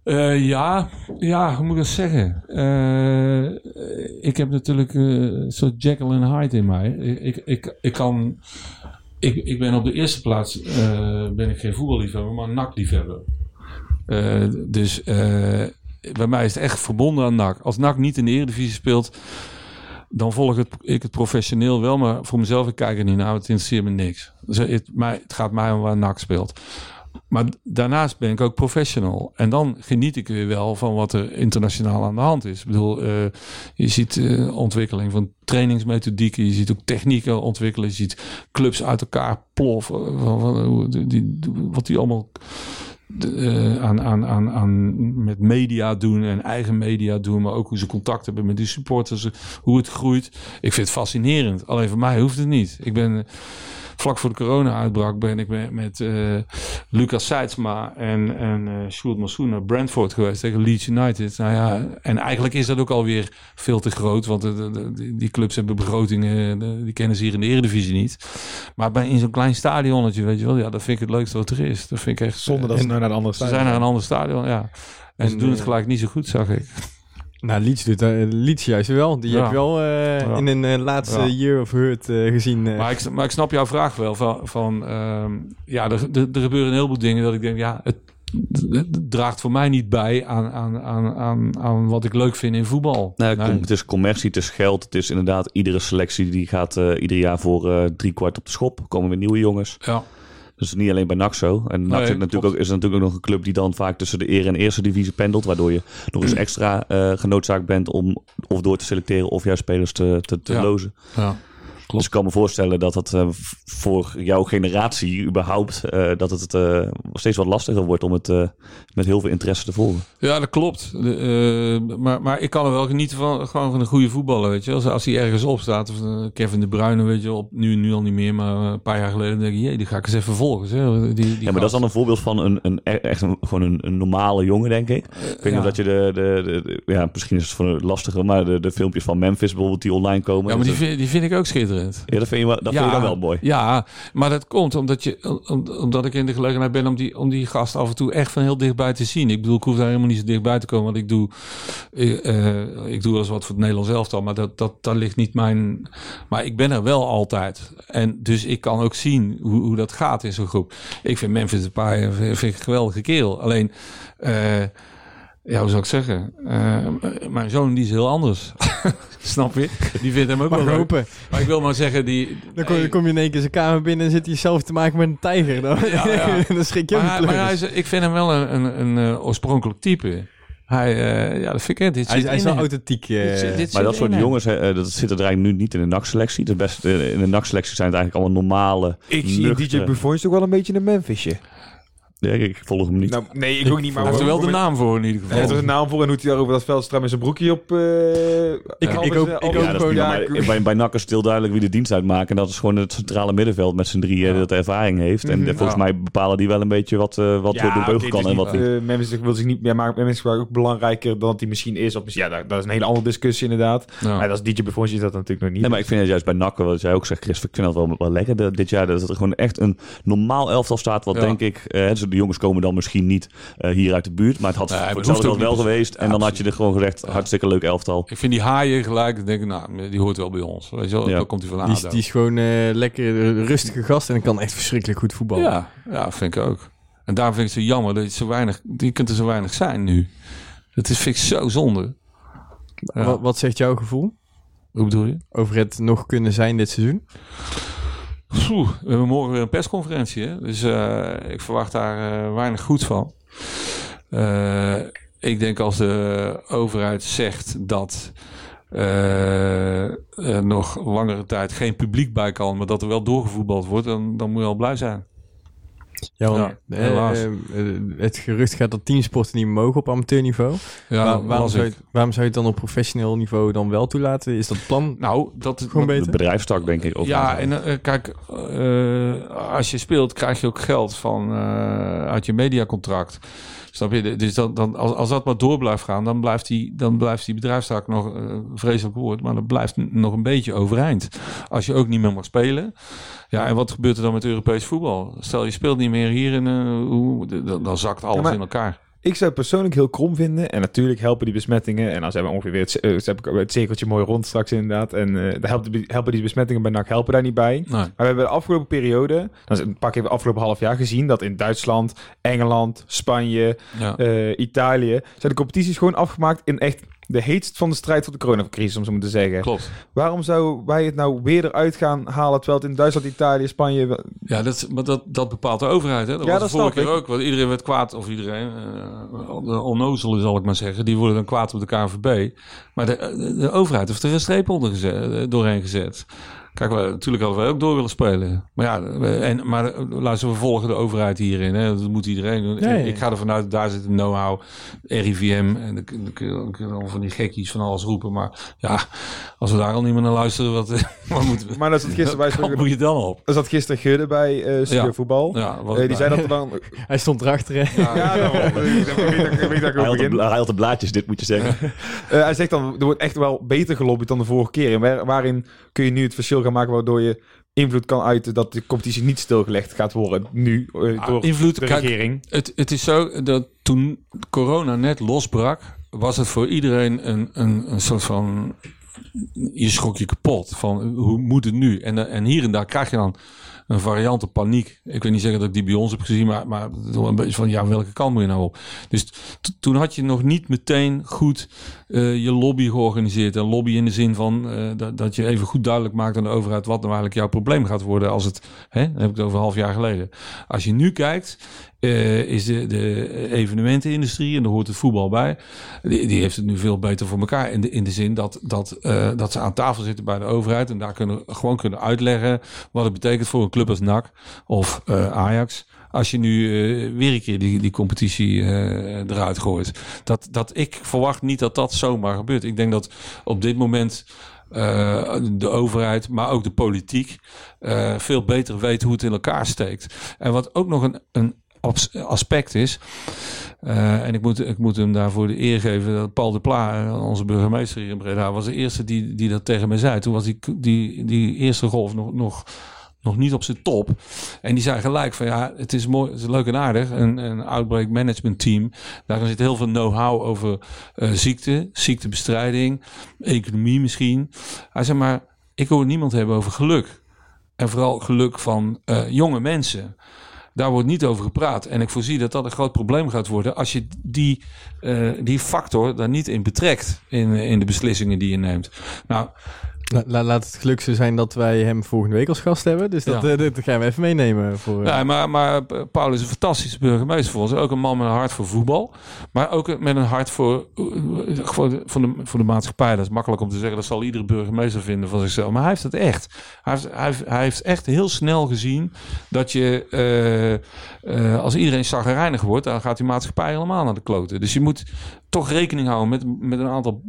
Speaker 3: Eh, ja, ja, hoe moet ik dat zeggen? Eh, ik heb natuurlijk eh, een soort Jekyll en Hyde in mij. Ik, ik, ik, kan... Ik, ik ben op de eerste plaats ben ik geen voetballiefhebber, maar NAC-liefhebber. Dus bij mij is het echt verbonden aan NAC. Als NAC niet in de Eredivisie speelt, dan volg het, ik het professioneel wel. Maar voor mezelf, ik kijk er niet naar. Het interesseert me niks. Dus het, het gaat mij om waar NAC speelt. Maar daarnaast ben ik ook professional. En dan geniet ik weer wel van wat er internationaal aan de hand is. Ik bedoel, eh, je ziet eh, ontwikkeling van trainingsmethodieken. Je ziet ook technieken ontwikkelen. Je ziet clubs uit elkaar ploffen. Van, van, die, wat die allemaal eh, aan, aan, aan, aan met media doen en eigen media doen. Maar ook hoe ze contact hebben met die supporters. Hoe het groeit. Ik vind het fascinerend. Alleen voor mij hoeft het niet. Ik ben... eh, Vlak voor de corona-uitbraak ben ik met, met eh, Lucas Seidsma en, en eh Sjoerd Massoen naar Brentford geweest tegen Leeds United. Nou ja, en eigenlijk is dat ook alweer veel te groot, want de, de- de- die- clubs hebben begrotingen, de- die kennen ze hier in de Eredivisie niet. Maar bij, in zo'n klein stadionnetje, weet je wel, ja, dat vind ik het leukste wat er is. Dat vind ik echt...
Speaker 4: Zonder dat ze naar een andere
Speaker 3: Ze zijn naar een ander stadion, ja. En, ze
Speaker 2: En,
Speaker 3: doen het
Speaker 2: eh,
Speaker 3: gelijk niet zo goed, zag ik.
Speaker 2: Nou, Leeds doet uh, Leeds juist wel. Die
Speaker 3: Ja.
Speaker 2: heb je wel eh,
Speaker 3: Ja.
Speaker 2: in een eh, laatste
Speaker 3: Ja.
Speaker 2: year of hurt eh, gezien.
Speaker 3: Maar ik, maar ik snap jouw vraag wel. Van, van ehm, ja, er, er, er gebeuren een heleboel dingen dat ik denk, ja, het, het draagt voor mij niet bij aan, aan, aan, aan, aan wat ik leuk vind in voetbal.
Speaker 5: Nou,
Speaker 3: Nee.
Speaker 5: het is commercie, het is geld. Het is inderdaad, iedere selectie die gaat eh, ieder jaar voor eh drie kwart op de schop. Komen weer nieuwe jongens.
Speaker 3: Ja,
Speaker 5: Dus niet alleen bij NAC zo. En NAC
Speaker 3: Nee,
Speaker 5: zit natuurlijk ook, is natuurlijk ook nog een club die dan vaak tussen de ere en eerste divisie pendelt. Waardoor je nog eens extra eh genoodzaakt bent om of door te selecteren of juist spelers te, te, te
Speaker 3: Ja.
Speaker 5: lozen.
Speaker 3: ja.
Speaker 5: Dus ik kan me voorstellen dat het eh, voor jouw generatie überhaupt... eh, dat het eh, steeds wat lastiger wordt om het met heel veel interesse te volgen.
Speaker 3: ja dat klopt. De, maar, maar ik kan er wel genieten van, gewoon van een goede voetballer, weet je. Als, als hij ergens op staat, of Kevin De Bruyne, weet je, op, nu, nu al niet meer, maar een paar jaar geleden denk ik, jee, die ga ik eens even volgen. Zeg. Die, die
Speaker 5: Ja, maar dat is dan een voorbeeld van een, een, e- echt een, gewoon een, een normale jongen, denk ik. Ik weet niet
Speaker 3: ja.
Speaker 5: of dat je de, de, Ja, misschien is het voor lastiger, maar de, de filmpjes van Memphis bijvoorbeeld die online komen.
Speaker 3: Ja, maar die vind, die vind ik ook schitterend.
Speaker 5: Ja, dat vind je, wel- dat vind je dan wel mooi.
Speaker 3: Ja, maar dat komt omdat, je, om- omdat ik in de gelegenheid ben om die, om die gast af en toe echt van heel dichtbij te zien. Ik bedoel, ik hoef daar helemaal niet zo dichtbij te komen, want ik doe, ik, eh, ik doe wel eens wat voor het Nederlands elftal, maar dat, dat, dat ligt niet mijn... Maar ik ben er wel altijd. En dus ik kan ook zien hoe, hoe dat gaat in zo'n groep. Ik vind Memphis Depay vind ik een geweldige kerel. Alleen... eh, ja, hoe zou ik zeggen? Eh, mijn zoon die is heel anders. Snap je? Die vindt hem ook
Speaker 2: Mag
Speaker 3: wel leuk.
Speaker 2: hopen.
Speaker 3: Maar ik wil maar zeggen, die...
Speaker 2: Dan kom, je in één keer zijn kamer binnen en zit hij zelf te maken met een tijger. Dan,
Speaker 3: Ja, ja.
Speaker 2: dan schrik je ook
Speaker 3: Maar, maar hij is, ik vind hem wel een, een, een eh, oorspronkelijk type. Hij, eh, ja, dat vind ik. Dit
Speaker 2: Hij, is-
Speaker 3: zit
Speaker 2: hij is wel authentiek.
Speaker 3: Dit zit- dit
Speaker 5: Maar dat soort
Speaker 3: in
Speaker 5: jongens, dat zit er eigenlijk nu niet in de NAC-selectie. Is in de NAC-selectie zijn het eigenlijk allemaal normale,
Speaker 4: Ik zie DJ Buffon toch wel een beetje een Memphisje.
Speaker 5: Ik, volg hem niet.
Speaker 4: Nou, nee, ik ook niet, maar...
Speaker 3: Hij heeft er wel de naam voor in ieder
Speaker 4: Hij
Speaker 3: geval.
Speaker 4: heeft er een naam voor en hoe hij daar over dat veld stram met zijn broekje op... eh,
Speaker 2: Ik-
Speaker 4: Albers-
Speaker 2: ik ook- ik ook
Speaker 5: ja, dat is bij, bij NAC is het heel duidelijk wie de dienst uitmaakt. En dat is gewoon het centrale middenveld met z'n drieën
Speaker 3: Ja.
Speaker 5: dat ervaring heeft. En
Speaker 4: Mhm.
Speaker 5: volgens
Speaker 3: Ja.
Speaker 5: mij bepalen die wel een beetje wat, eh, wat door de beugel kan
Speaker 4: het
Speaker 5: en
Speaker 4: is
Speaker 5: wat
Speaker 4: niet,
Speaker 5: niet.
Speaker 4: eh, Memphis wil zich niet meer maken. Is wel ook belangrijker dan dat hij misschien is. Of misschien, ja, dat, dat is een hele andere discussie inderdaad.
Speaker 3: Ja.
Speaker 4: Maar als DJ Buffon is dat natuurlijk nog niet.
Speaker 5: Nee, maar ik vind het juist bij NAC, wat jij ook zegt, Chris, ik vind dat wel, wel lekker de- dit jaar. Dat er gewoon echt een normaal elftal staat. Wat
Speaker 3: Ja.
Speaker 5: denk ik, eh, die de jongens komen dan misschien niet eh, hier uit de buurt. Maar het had
Speaker 3: Nee, het
Speaker 5: wel
Speaker 3: niet.
Speaker 5: geweest. En dan had je er gewoon gezegd, hartstikke leuk elftal.
Speaker 3: Ik vind die haaien gelijk, denk ik, nou, die hoort wel bij ons. Weet je wel,
Speaker 5: Ja.
Speaker 3: komt hij van
Speaker 2: Die, die is gewoon eh, lekker rustige gast en kan echt verschrikkelijk goed voetballen.
Speaker 3: Ja, ja, vind ik ook. En daarom vind ik het zo jammer dat je zo weinig, die kunt er zo weinig zijn nu. Dat is, vind ik zo zonde. Ja.
Speaker 2: Wat, wat zegt jouw gevoel
Speaker 3: Hoe bedoel je?
Speaker 2: over het nog kunnen zijn dit seizoen?
Speaker 3: We hebben morgen weer een persconferentie. Hè? Dus eh, ik verwacht daar eh, weinig goed van. Eh, ik denk als de overheid zegt dat er nog langere tijd geen publiek bij kan, maar dat er wel doorgevoetbald wordt, dan, dan moet je al blij zijn.
Speaker 2: Ja, want,
Speaker 3: Ja,
Speaker 2: eh,
Speaker 3: helaas.
Speaker 2: eh, eh, het gerucht gaat dat teamsporten niet mogen op amateurniveau.
Speaker 3: Ja,
Speaker 2: Waar- waarom, zou je, waarom zou je het dan op professioneel niveau dan wel toelaten? Is dat plan
Speaker 3: Nou, dat
Speaker 2: gewoon
Speaker 5: De bedrijfstak, denk ik. Ook
Speaker 3: Ja, en kijk, eh, als je speelt krijg je ook geld van, eh, uit je mediacontract. Snap je? Dus dan, dan, als, als dat maar door blijft gaan, dan blijft die, dan blijft die bedrijfstak nog een vreselijk woord, maar dat blijft nog een beetje overeind. Als je ook niet meer mag spelen. Ja, en wat gebeurt er dan met Europees voetbal? Stel je speelt niet meer hier in, eh, dan, dan zakt alles
Speaker 4: Ja, maar-
Speaker 3: in elkaar.
Speaker 4: Ik zou het persoonlijk heel krom vinden. En natuurlijk helpen die besmettingen. En dan zijn we ongeveer weer het, ik het cirkeltje mooi rond straks inderdaad. En eh daar helpen, helpen die besmettingen bij NAC helpen daar niet bij.
Speaker 3: Nee.
Speaker 4: Maar we hebben de afgelopen periode, dan pak even afgelopen half jaar gezien, dat in Duitsland, Engeland, Spanje,
Speaker 3: Ja.
Speaker 4: eh, Italië, zijn de competities gewoon afgemaakt in echt de heetst van de strijd voor de coronacrisis, om zo maar te zeggen.
Speaker 3: Klopt.
Speaker 4: Waarom zouden wij het nou weer eruit gaan halen, terwijl het in Duitsland, Italië, Spanje...
Speaker 3: Ja, dat, maar dat, dat bepaalt de overheid. Hè? Dat
Speaker 4: Ja,
Speaker 3: was
Speaker 4: dat
Speaker 3: de vorige keer
Speaker 4: ik.
Speaker 3: ook. Want iedereen werd kwaad, of iedereen, eh, de onnozelen zal ik maar zeggen, die worden dan kwaad op de KNVB. Maar de, de, de overheid heeft er een streep onder gezet, eh, doorheen gezet. Kijk, we, natuurlijk hadden wij ook door willen spelen. Maar ja, we- en, maar eh, luister, we volgen de overheid hierin. Hè? Dat moet iedereen doen.
Speaker 2: Ja, ja, ja.
Speaker 3: Ik ga ervan uit, daar zit een know-how, RIVM. En dan kun dan kun je dan kun je dan van die gekkies van alles roepen. Maar ja, als we daar al niet meer naar luisteren, wat, wat moeten we...
Speaker 4: Maar dat zat gisteren bij
Speaker 3: Wat moet je dan op?
Speaker 4: Er zat gisteren Gudde bij Studio
Speaker 3: Ja.
Speaker 4: Voetbal.
Speaker 3: Ja, wat,
Speaker 4: Eh, die zei dat er dan...
Speaker 2: Hij stond erachter. hè?
Speaker 4: Ja, daarom. Ik weet dat- ik weet dat ik
Speaker 5: Hij had, de,
Speaker 4: begin.
Speaker 5: bla- hij had de blaadjes, dit moet je zeggen.
Speaker 4: Eh, hij zegt dan, er wordt echt wel beter gelobbyd dan de vorige keer. En waar- waarin kun je nu het verschil gaan maken waardoor je invloed kan uiten dat de competitie niet stilgelegd gaat worden nu eh,
Speaker 3: Ah,
Speaker 4: door
Speaker 3: invloed,
Speaker 4: de
Speaker 3: kijk,
Speaker 4: regering.
Speaker 3: Het, het is zo dat toen corona net losbrak, was het voor iedereen een, een, een soort van. Je schrok je kapot van hoe moet het nu? En, eh, en hier en daar krijg je dan een variante paniek. Ik wil niet zeggen dat ik die bij ons heb gezien, maar, maar een beetje van ja, welke kant moet je nou op? Dus toen had je nog niet meteen goed eh, je lobby georganiseerd. En lobby in de zin van eh, dat, dat je even goed duidelijk maakt aan de overheid wat nou eigenlijk jouw probleem gaat worden als het, hè, dan heb ik het over een half jaar geleden. Als je nu kijkt, eh, is de, de evenementenindustrie, en daar hoort het voetbal bij, die, die heeft het nu veel beter voor elkaar. In de, in de zin dat, dat, dat ze aan tafel zitten bij de overheid en daar kunnen, gewoon kunnen uitleggen wat het betekent voor een club als NAC of Ajax. Als je nu eh, weer een keer die, die competitie eh, eruit gooit. Dat, dat ik verwacht niet dat dat zomaar gebeurt. Ik denk dat op dit moment eh, de overheid, maar ook de politiek, veel beter weet hoe het in elkaar steekt. En wat ook nog een, een aspect is. en ik moet, ik moet hem daarvoor de eer geven. Dat Paul de Pla, onze burgemeester hier in Breda, was de eerste die, die dat tegen me zei. Toen was die, die, die eerste golf nog, nog, nog niet op zijn top. En die zei gelijk van ja, het is mooi, het is leuk en aardig. Een, een outbreak management team. Daar zit heel veel know-how over eh, ziekte, ziektebestrijding, economie misschien. Hij zei maar, ik hoor niemand hebben over geluk. En vooral geluk van eh, jonge mensen. Daar wordt niet over gepraat. En ik voorzie dat dat een groot probleem gaat worden als je die, eh, die factor daar niet in betrekt in, in de beslissingen die je neemt. Nou,
Speaker 2: La- la- laat het geluk zo zijn dat wij hem volgende week als gast hebben. Dus dat,
Speaker 3: Ja.
Speaker 2: eh, dat gaan we even meenemen. Voor, eh,
Speaker 3: Ja, maar, maar Paul is een fantastische burgemeester voor ons. Ook een man met een hart voor voetbal. Maar ook met een hart voor, voor, de, voor, de, voor de maatschappij. Dat is makkelijk om te zeggen. Dat zal iedere burgemeester vinden van zichzelf. Maar hij heeft het echt. Hij heeft, hij heeft, hij heeft echt heel snel gezien dat je... eh, eh, als iedereen zagrijnig wordt, dan gaat die maatschappij helemaal naar de kloten. Dus je moet toch rekening houden met, met een aantal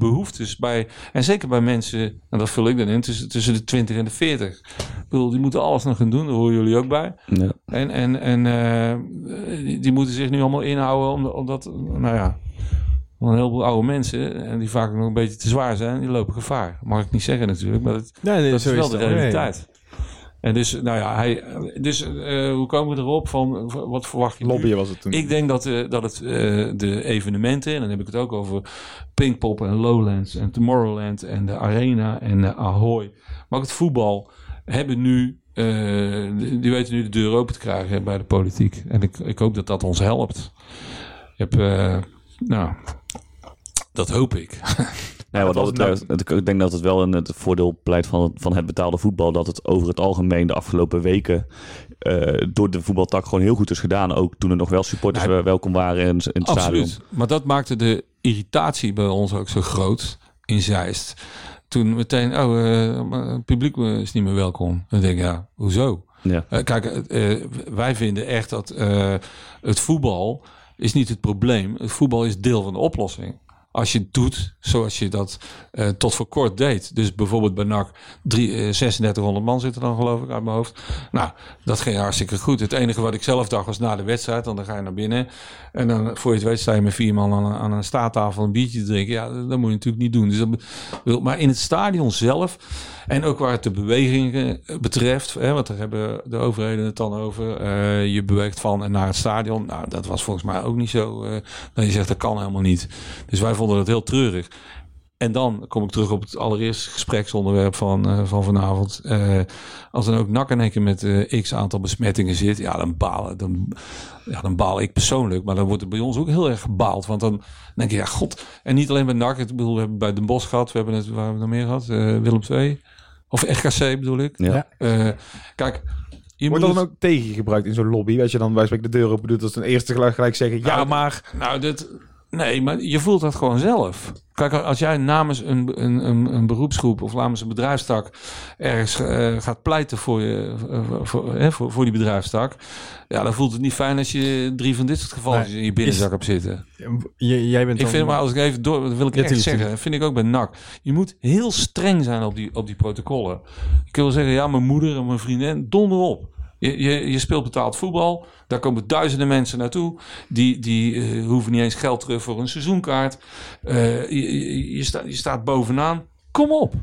Speaker 3: behoeftes bij... En zeker bij mensen, en dat vul ik dan in, tussen, tussen de 20 en de 40. Ik bedoel, die moeten alles nog gaan doen. Daar horen jullie ook bij.
Speaker 5: Ja.
Speaker 3: En, en, en eh, die, die moeten zich nu allemaal inhouden omdat, omdat nou ja, een heleboel oude mensen, en die vaak nog een beetje te zwaar zijn, die lopen gevaar. Mag ik niet zeggen natuurlijk, maar dat,
Speaker 2: nee, nee,
Speaker 3: dat is wel
Speaker 2: het
Speaker 3: de.
Speaker 2: Nee.
Speaker 3: En dus, nou ja, hij, dus eh, hoe komen we erop? Van, wat verwacht je?
Speaker 4: Lobbyen was het toen.
Speaker 3: Ik denk dat, eh, dat het, eh, de evenementen, en dan heb ik het ook over Pinkpop en Lowlands en Tomorrowland en de Arena en de Ahoy. Maar ook het voetbal hebben nu, die weten nu de deur open te krijgen bij de politiek. En ik, ik hoop dat dat ons helpt. Hebt, eh, nou, dat hoop ik.
Speaker 5: Nee, wat
Speaker 4: dat
Speaker 5: betreft, het- ik denk dat het wel een het voordeel pleit van het, van het betaalde voetbal. Dat het over het algemeen de afgelopen weken eh, door de voetbaltak gewoon heel goed is gedaan. Ook toen er nog wel supporters
Speaker 3: Nou,
Speaker 5: welkom waren in, in het stadion.
Speaker 3: Absoluut. Maar dat maakte de irritatie bij ons ook zo groot in Zeist. Toen meteen, oh, eh, het publiek is niet meer welkom. Dan denk ik, ja, hoezo?
Speaker 5: Ja.
Speaker 3: Eh, kijk, wij vinden echt dat het voetbal is niet het probleem. Het voetbal is deel van de oplossing. Als je doet zoals je dat eh, tot voor kort deed. Dus bijvoorbeeld bij NAC drie, eh, 3600 man zitten dan geloof ik uit mijn hoofd. Nou, dat ging hartstikke goed. Het enige wat ik zelf dacht was na de wedstrijd. Dan ga je naar binnen. En dan voor je het weet sta je met vier man aan, een- staattafel een biertje drinken. Ja, dat, moet je natuurlijk niet doen. Dus dat, maar in het stadion zelf. En ook waar het de bewegingen betreft. Hè, want daar hebben de overheden het dan over. eh, je beweegt van en naar het stadion. Nou, dat was volgens mij ook niet zo. eh dat je zegt dat kan helemaal niet. Dus wij vonden het heel treurig. En dan kom ik terug op het allereerste gespreksonderwerp van, eh, van vanavond. Eh, als dan ook NAC in één keer met eh, x aantal besmettingen zit, ja, dan balen. Dan, ja, dan baal ik persoonlijk, maar dan wordt het bij ons ook heel erg gebaald. Want dan denk je, ja, god. En niet alleen bij NAC, ik bedoel, we hebben bij Den Bosch gehad, we hebben het, waar hebben we nog meer gehad? Eh, Willem II. Of RKC bedoel ik.
Speaker 5: Ja.
Speaker 3: Eh, kijk, je
Speaker 4: Wordt
Speaker 3: moet
Speaker 4: dat dan
Speaker 3: het-
Speaker 4: ook tegen je gebruikt in zo'n lobby? Als je dan bij spreken de deur open doet, als een eerste gelijk, gelijk zeggen, ja,
Speaker 3: Nou,
Speaker 4: maar...
Speaker 3: Nou, dit, nee, maar je voelt dat gewoon zelf. Kijk, als jij namens een, een, een, een beroepsgroep of namens een bedrijfstak ergens eh, gaat pleiten voor, je, eh, voor, hè, voor, voor die bedrijfstak, ja, dan voelt het niet fijn als je drie van dit soort gevallen
Speaker 2: Nee,
Speaker 3: in je binnenzak hebt zitten.
Speaker 2: J- jij bent
Speaker 3: Ik vind maar als ik even door, dat wil ik echt zeggen, vind ik ook bij NAC. Je moet heel streng zijn op die, op die protocollen. Ik wil zeggen, ja, mijn moeder en mijn vriendin, donder op. Je, je, je speelt betaald voetbal. Daar komen duizenden mensen naartoe. Die, die eh, hoeven niet eens geld terug voor een seizoenkaart. Eh, je, je, je, staat, je staat bovenaan. Kom op.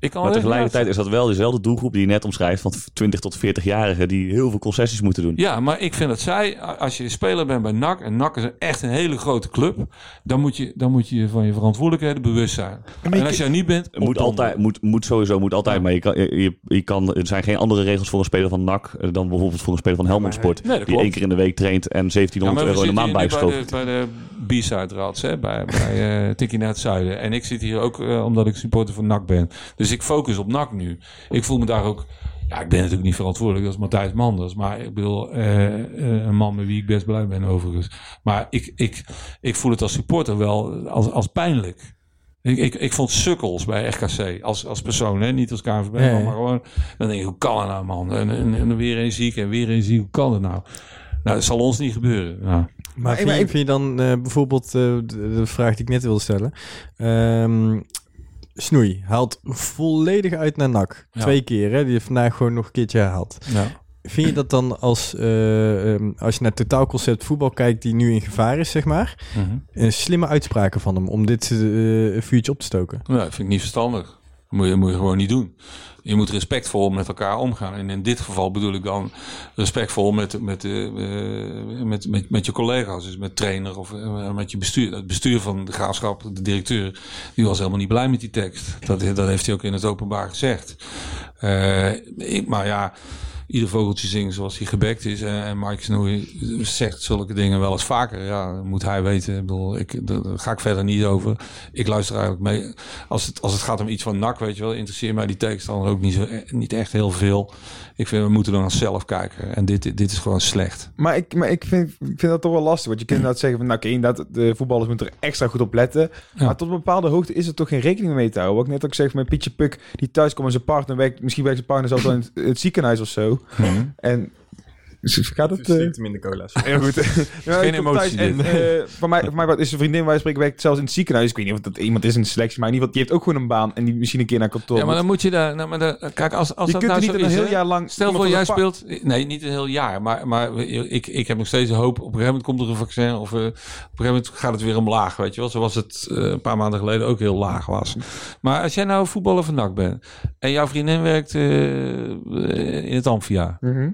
Speaker 3: Ik kan
Speaker 5: Maar
Speaker 3: wel
Speaker 5: tegelijkertijd is dat wel dezelfde doelgroep die je net omschrijft, van 20 tot 40-jarigen, die heel veel concessies moeten doen.
Speaker 3: Ja, maar ik vind dat zij, als je speler bent bij NAC, en NAC is een- echt een hele grote club, dan moet je, dan moet je van je verantwoordelijkheden bewust zijn. En als je er niet bent,
Speaker 5: Het moet, altijd, moet, moet sowieso moet altijd, maar je kan, je, je- je kan, er zijn geen andere regels voor een speler van NAC eh, dan bijvoorbeeld voor een speler van Helmond Sport.
Speaker 3: Nee,
Speaker 5: die één keer in de week traint en 1700
Speaker 3: we
Speaker 5: euro in de maand bijgeschoven.
Speaker 3: bij de, bij de B-side Rats, hè, bij, bij eh Tikkie naar het zuiden. En ik zit hier ook eh, omdat ik supporter van NAC ben. Dus ik focus op NAC nu. Ik voel me daar ook... Ja, ik ben natuurlijk niet verantwoordelijk, dat is Matthijs Manders. Maar ik bedoel, eh, eh, een man met wie ik best blij ben overigens. Maar ik, ik, ik voel het als supporter wel als, als pijnlijk. Ik, ik, ik vond sukkels bij RKC als, als persoon, hè? niet als KNVB, maar gewoon... Dan denk ik, hoe kan het nou, man? En, en, en weer een ziek en weer een ziek, hoe kan het nou? Nou, dat zal ons niet gebeuren. Nou,
Speaker 2: Maar
Speaker 4: Maar
Speaker 2: vind,
Speaker 4: ik-
Speaker 2: je, vind je dan eh, bijvoorbeeld eh, de, de vraag die ik net wilde stellen. Ehm, Snoei haalt volledig uit naar NAC.
Speaker 3: Ja.
Speaker 2: Twee keer, hè? Die heeft vandaag gewoon nog een keertje herhaald.
Speaker 3: ja.
Speaker 2: Vind je dat dan als, eh, ehm, als je naar het totaalconcept voetbal kijkt die nu in gevaar is, zeg maar,
Speaker 3: Mhm.
Speaker 2: een slimme uitspraken van hem om dit eh, vuurtje op te stoken?
Speaker 3: Ja, dat vind ik niet verstandig. Moet je, moet je gewoon niet doen. Je moet respectvol met elkaar omgaan. En in dit geval bedoel ik dan respectvol met, met, eh, eh, met, met, met je collega's. Dus met trainer of eh, met je bestuur. Het bestuur van de graafschap, de directeur, die was helemaal niet blij met die tekst. Dat, dat heeft hij ook in het openbaar gezegd. Eh, ik, maar ja, ieder vogeltje zingt zoals hij gebekt is. En, en Mike Snoei zegt zulke dingen wel eens vaker. Ja, moet hij weten. Ik bedoel, ik, daar ga ik verder niet over. Ik luister eigenlijk mee. Als het, als het gaat om iets van NAC, weet je wel, interesseert mij die tekst dan ook niet, zo, niet echt heel veel. Ik vind, we moeten dan zelf kijken. En dit, dit is gewoon slecht.
Speaker 4: Maar ik, maar ik, vind, ik vind dat toch wel lastig. Want je kunt inderdaad zeggen van, nou oké, inderdaad, de voetballers moeten er extra goed op letten.
Speaker 3: Ja.
Speaker 4: Maar tot een bepaalde hoogte is er toch geen rekening mee te houden. Wat ik net ook zeg met Pietje Puk, die thuis komt en zijn partner werkt, misschien werkt zijn partner zelfs wel in het, het ziekenhuis of zo. En Gaat het...
Speaker 2: Slikt hem in de cola's.
Speaker 4: Heel goed. Ja,
Speaker 3: geen emotie
Speaker 4: En, eh, voor mij, voor mij wat is een vriendin waar je spreken werkt zelfs in het ziekenhuis. Ik weet niet of dat iemand is in de selectie, maar in ieder geval, die heeft ook gewoon een baan en die misschien een keer naar kantoor.
Speaker 3: Ja, maar dan moet je daar... Nou, maar dan- kijk, als, als
Speaker 4: je
Speaker 3: dat
Speaker 4: kunt
Speaker 3: nou
Speaker 4: er niet
Speaker 3: zo
Speaker 4: een
Speaker 3: is,
Speaker 4: heel jaar lang...
Speaker 3: Stel voor, jij
Speaker 4: van
Speaker 3: speelt... Nee, niet een heel jaar. Maar, maar ik, ik heb nog steeds een hoop. Op een gegeven moment komt er een vaccin. Of eh, op een gegeven moment gaat het weer omlaag. Weet je wel. Zoals het eh, een paar maanden geleden ook heel laag was. Maar als jij nou voetballer van NAC bent. En jouw vriendin werkt eh, in het Amphia.
Speaker 4: Mhm.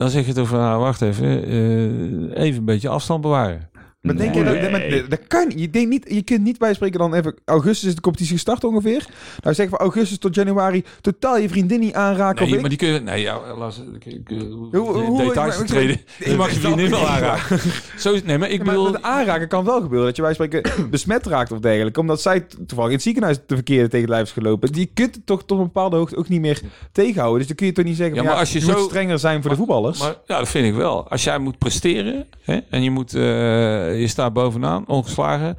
Speaker 3: Dan zeg je toch van, nou, wacht even. eh, even een beetje afstand bewaren.
Speaker 4: Maar denk je dat, dat, dat, dat kan je, denkt niet, je kunt niet bijspreken dan even... Augustus is de competitie gestart ongeveer. Nou zeggen van augustus tot januari totaal je vriendin niet aanraken.
Speaker 3: Nee,
Speaker 4: ik-
Speaker 3: maar die kun je... Nee, ja, ik, ik, eh,
Speaker 4: Hoe- hoe-
Speaker 3: details te treden. Je mag je vriendin wel aanraken. Zo, nee, maar ik
Speaker 4: Ja, maar
Speaker 3: bedoel...
Speaker 4: met aanraken kan wel gebeuren. Dat je bij spreken besmet raakt of dergelijke. Omdat zij toevallig in het ziekenhuis de verkeerde tegen het lijf is gelopen. Die kunt het toch tot een bepaalde hoogte ook niet meer tegenhouden. Dus dan kun je toch niet zeggen...
Speaker 3: Ja, maar als je zo-
Speaker 4: strenger zijn voor de voetballers.
Speaker 3: Maar ja, dat vind ik wel. Als jij moet presteren hè, en je, moet, eh, je staat bovenaan, ongeslagen.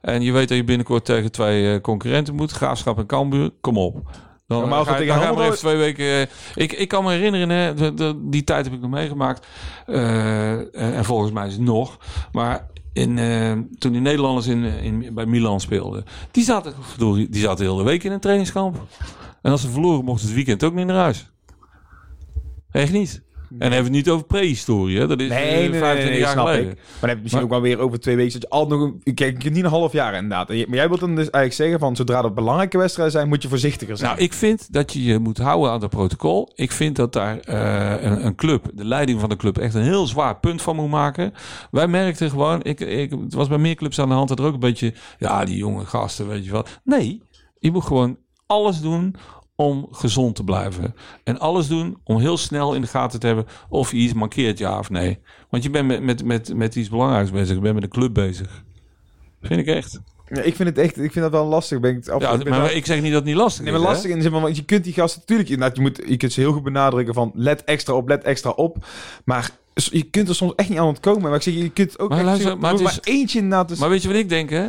Speaker 3: En je weet dat je binnenkort tegen twee eh, concurrenten moet, Graafschap en Cambuur, kom op. Dan,
Speaker 4: Ja, maar
Speaker 3: ga, dan gaan we even twee weken... eh, ik, ik kan me herinneren, hè, de, de- die tijd heb ik nog meegemaakt. Eh, en, en volgens mij is het nog. Maar in, eh, toen die Nederlanders in, in, bij Milan speelden, die zaten, die zaten de hele week in een trainingskamp. En als ze verloren, mochten ze het weekend ook niet naar huis. Echt niet. En dan hebben we het niet over prehistorie, hè? Dat is
Speaker 4: Nee,
Speaker 3: eh,
Speaker 4: nee, nee, nee,
Speaker 3: 25 jaar
Speaker 4: snap
Speaker 3: geleden.
Speaker 4: ik. Maar dan heb je misschien
Speaker 3: Maar-
Speaker 4: ook wel weer over twee weken... dat je altijd nog een... Kijk, niet een half jaar inderdaad. Maar jij wilt dan dus eigenlijk zeggen van... zodra dat belangrijke wedstrijden zijn... moet je voorzichtiger zijn.
Speaker 3: Nou, ik vind dat je je moet houden aan het protocol. Ik vind dat daar eh, een, een club, de leiding van de club, echt een heel zwaar punt van moet maken. Wij merkten gewoon, ik, ik, het was bij meer clubs aan de hand dat er ook een beetje, ja, die jonge gasten, weet je wat. Nee, je moet gewoon alles doen om gezond te blijven. En alles doen om heel snel in de gaten te hebben of je iets mankeert, ja of nee. Want je bent met, met, met, met iets belangrijks bezig. Je bent met een club bezig. Vind ik echt.
Speaker 4: Ja, ik vind het echt... Ik vind dat wel lastig. Ben ik, af,
Speaker 3: Ja,
Speaker 4: ik
Speaker 3: maar
Speaker 4: wel-
Speaker 3: ik zeg niet dat het niet lastig
Speaker 4: Nee,
Speaker 3: is.
Speaker 4: maar
Speaker 3: hè?
Speaker 4: lastig in de zin van, want je kunt die gasten natuurlijk, inderdaad, je, moet, je kunt ze heel goed benadrukken van, let extra op, let extra op. Maar je kunt er soms echt niet aan ontkomen. Maar ik zeg, je kunt ook
Speaker 3: Maar luister,
Speaker 4: zeggen,
Speaker 3: maar het is-
Speaker 4: maar eentje inderdaad. Dus,
Speaker 3: Maar weet je wat ik denk, hè?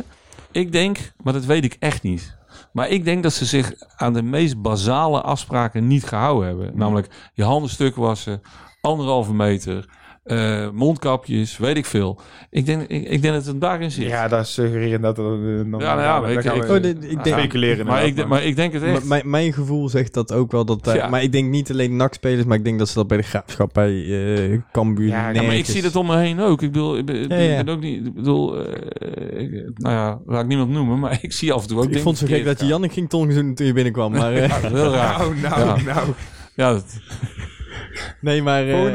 Speaker 3: Ik denk, maar dat weet ik echt niet. Maar ik denk dat ze zich aan de meest basale afspraken niet gehouden hebben. Namelijk je handen stuk wassen, anderhalve meter, eh, mondkapjes, weet ik veel. Ik denk, ik, ik denk dat het daarin zit.
Speaker 4: ja, dat suggereren dat... er- dan,
Speaker 3: Ja, nou ja, ik-
Speaker 4: we
Speaker 3: ik-
Speaker 2: Oh, ik denk,
Speaker 4: speculeren.
Speaker 3: maar, ik, maar ik denk het echt.
Speaker 2: M- mijn, mijn gevoel zegt dat ook wel. Dat, daar-
Speaker 3: Ja.
Speaker 2: Maar ik denk niet alleen NAC-spelers, maar ik denk dat ze dat bij de Graafschap, bij eh Cambuur,
Speaker 4: Ja, ja, maar
Speaker 3: ik zie dat om me heen ook. Ik bedoel, ik ben, ik
Speaker 2: Ja, ja.
Speaker 3: ben ook niet. Ik bedoel, eh, ik- nou ja, laat ik niemand noemen, maar ik zie af en toe ook.
Speaker 2: Ik vond het zo gek dat je Jannik ging tongen toen je binnenkwam. Maar, eh,
Speaker 3: gaan. Ja, dat is heel raar.
Speaker 4: Nou, nou, nou.
Speaker 3: Ja, dat,
Speaker 2: nee, maar, eh,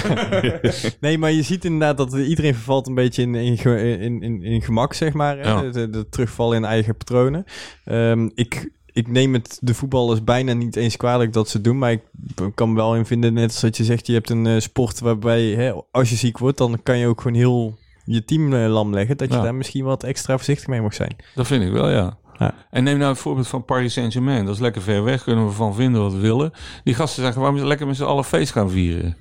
Speaker 2: nee, maar je ziet inderdaad dat iedereen vervalt een beetje in, in, in, in, in gemak, zeg maar.
Speaker 3: Ja.
Speaker 2: De, de, de terugval in eigen patronen. Ehm, ik, ik neem het de voetballers bijna niet eens kwalijk dat ze het doen. Maar ik kan me wel in vinden, net als dat je zegt, je hebt een eh, sport waarbij hè, als je ziek wordt, dan kan je ook gewoon heel je team eh, lam leggen. Dat je
Speaker 3: Ja.
Speaker 2: daar misschien wat extra voorzichtig mee mag zijn.
Speaker 3: dat vind ik wel, ja. En neem nou het voorbeeld van Paris Saint-Germain. Dat is lekker ver weg, kunnen we van vinden wat we willen. Die gasten zijn gewoon lekker met z'n allen feest gaan vieren.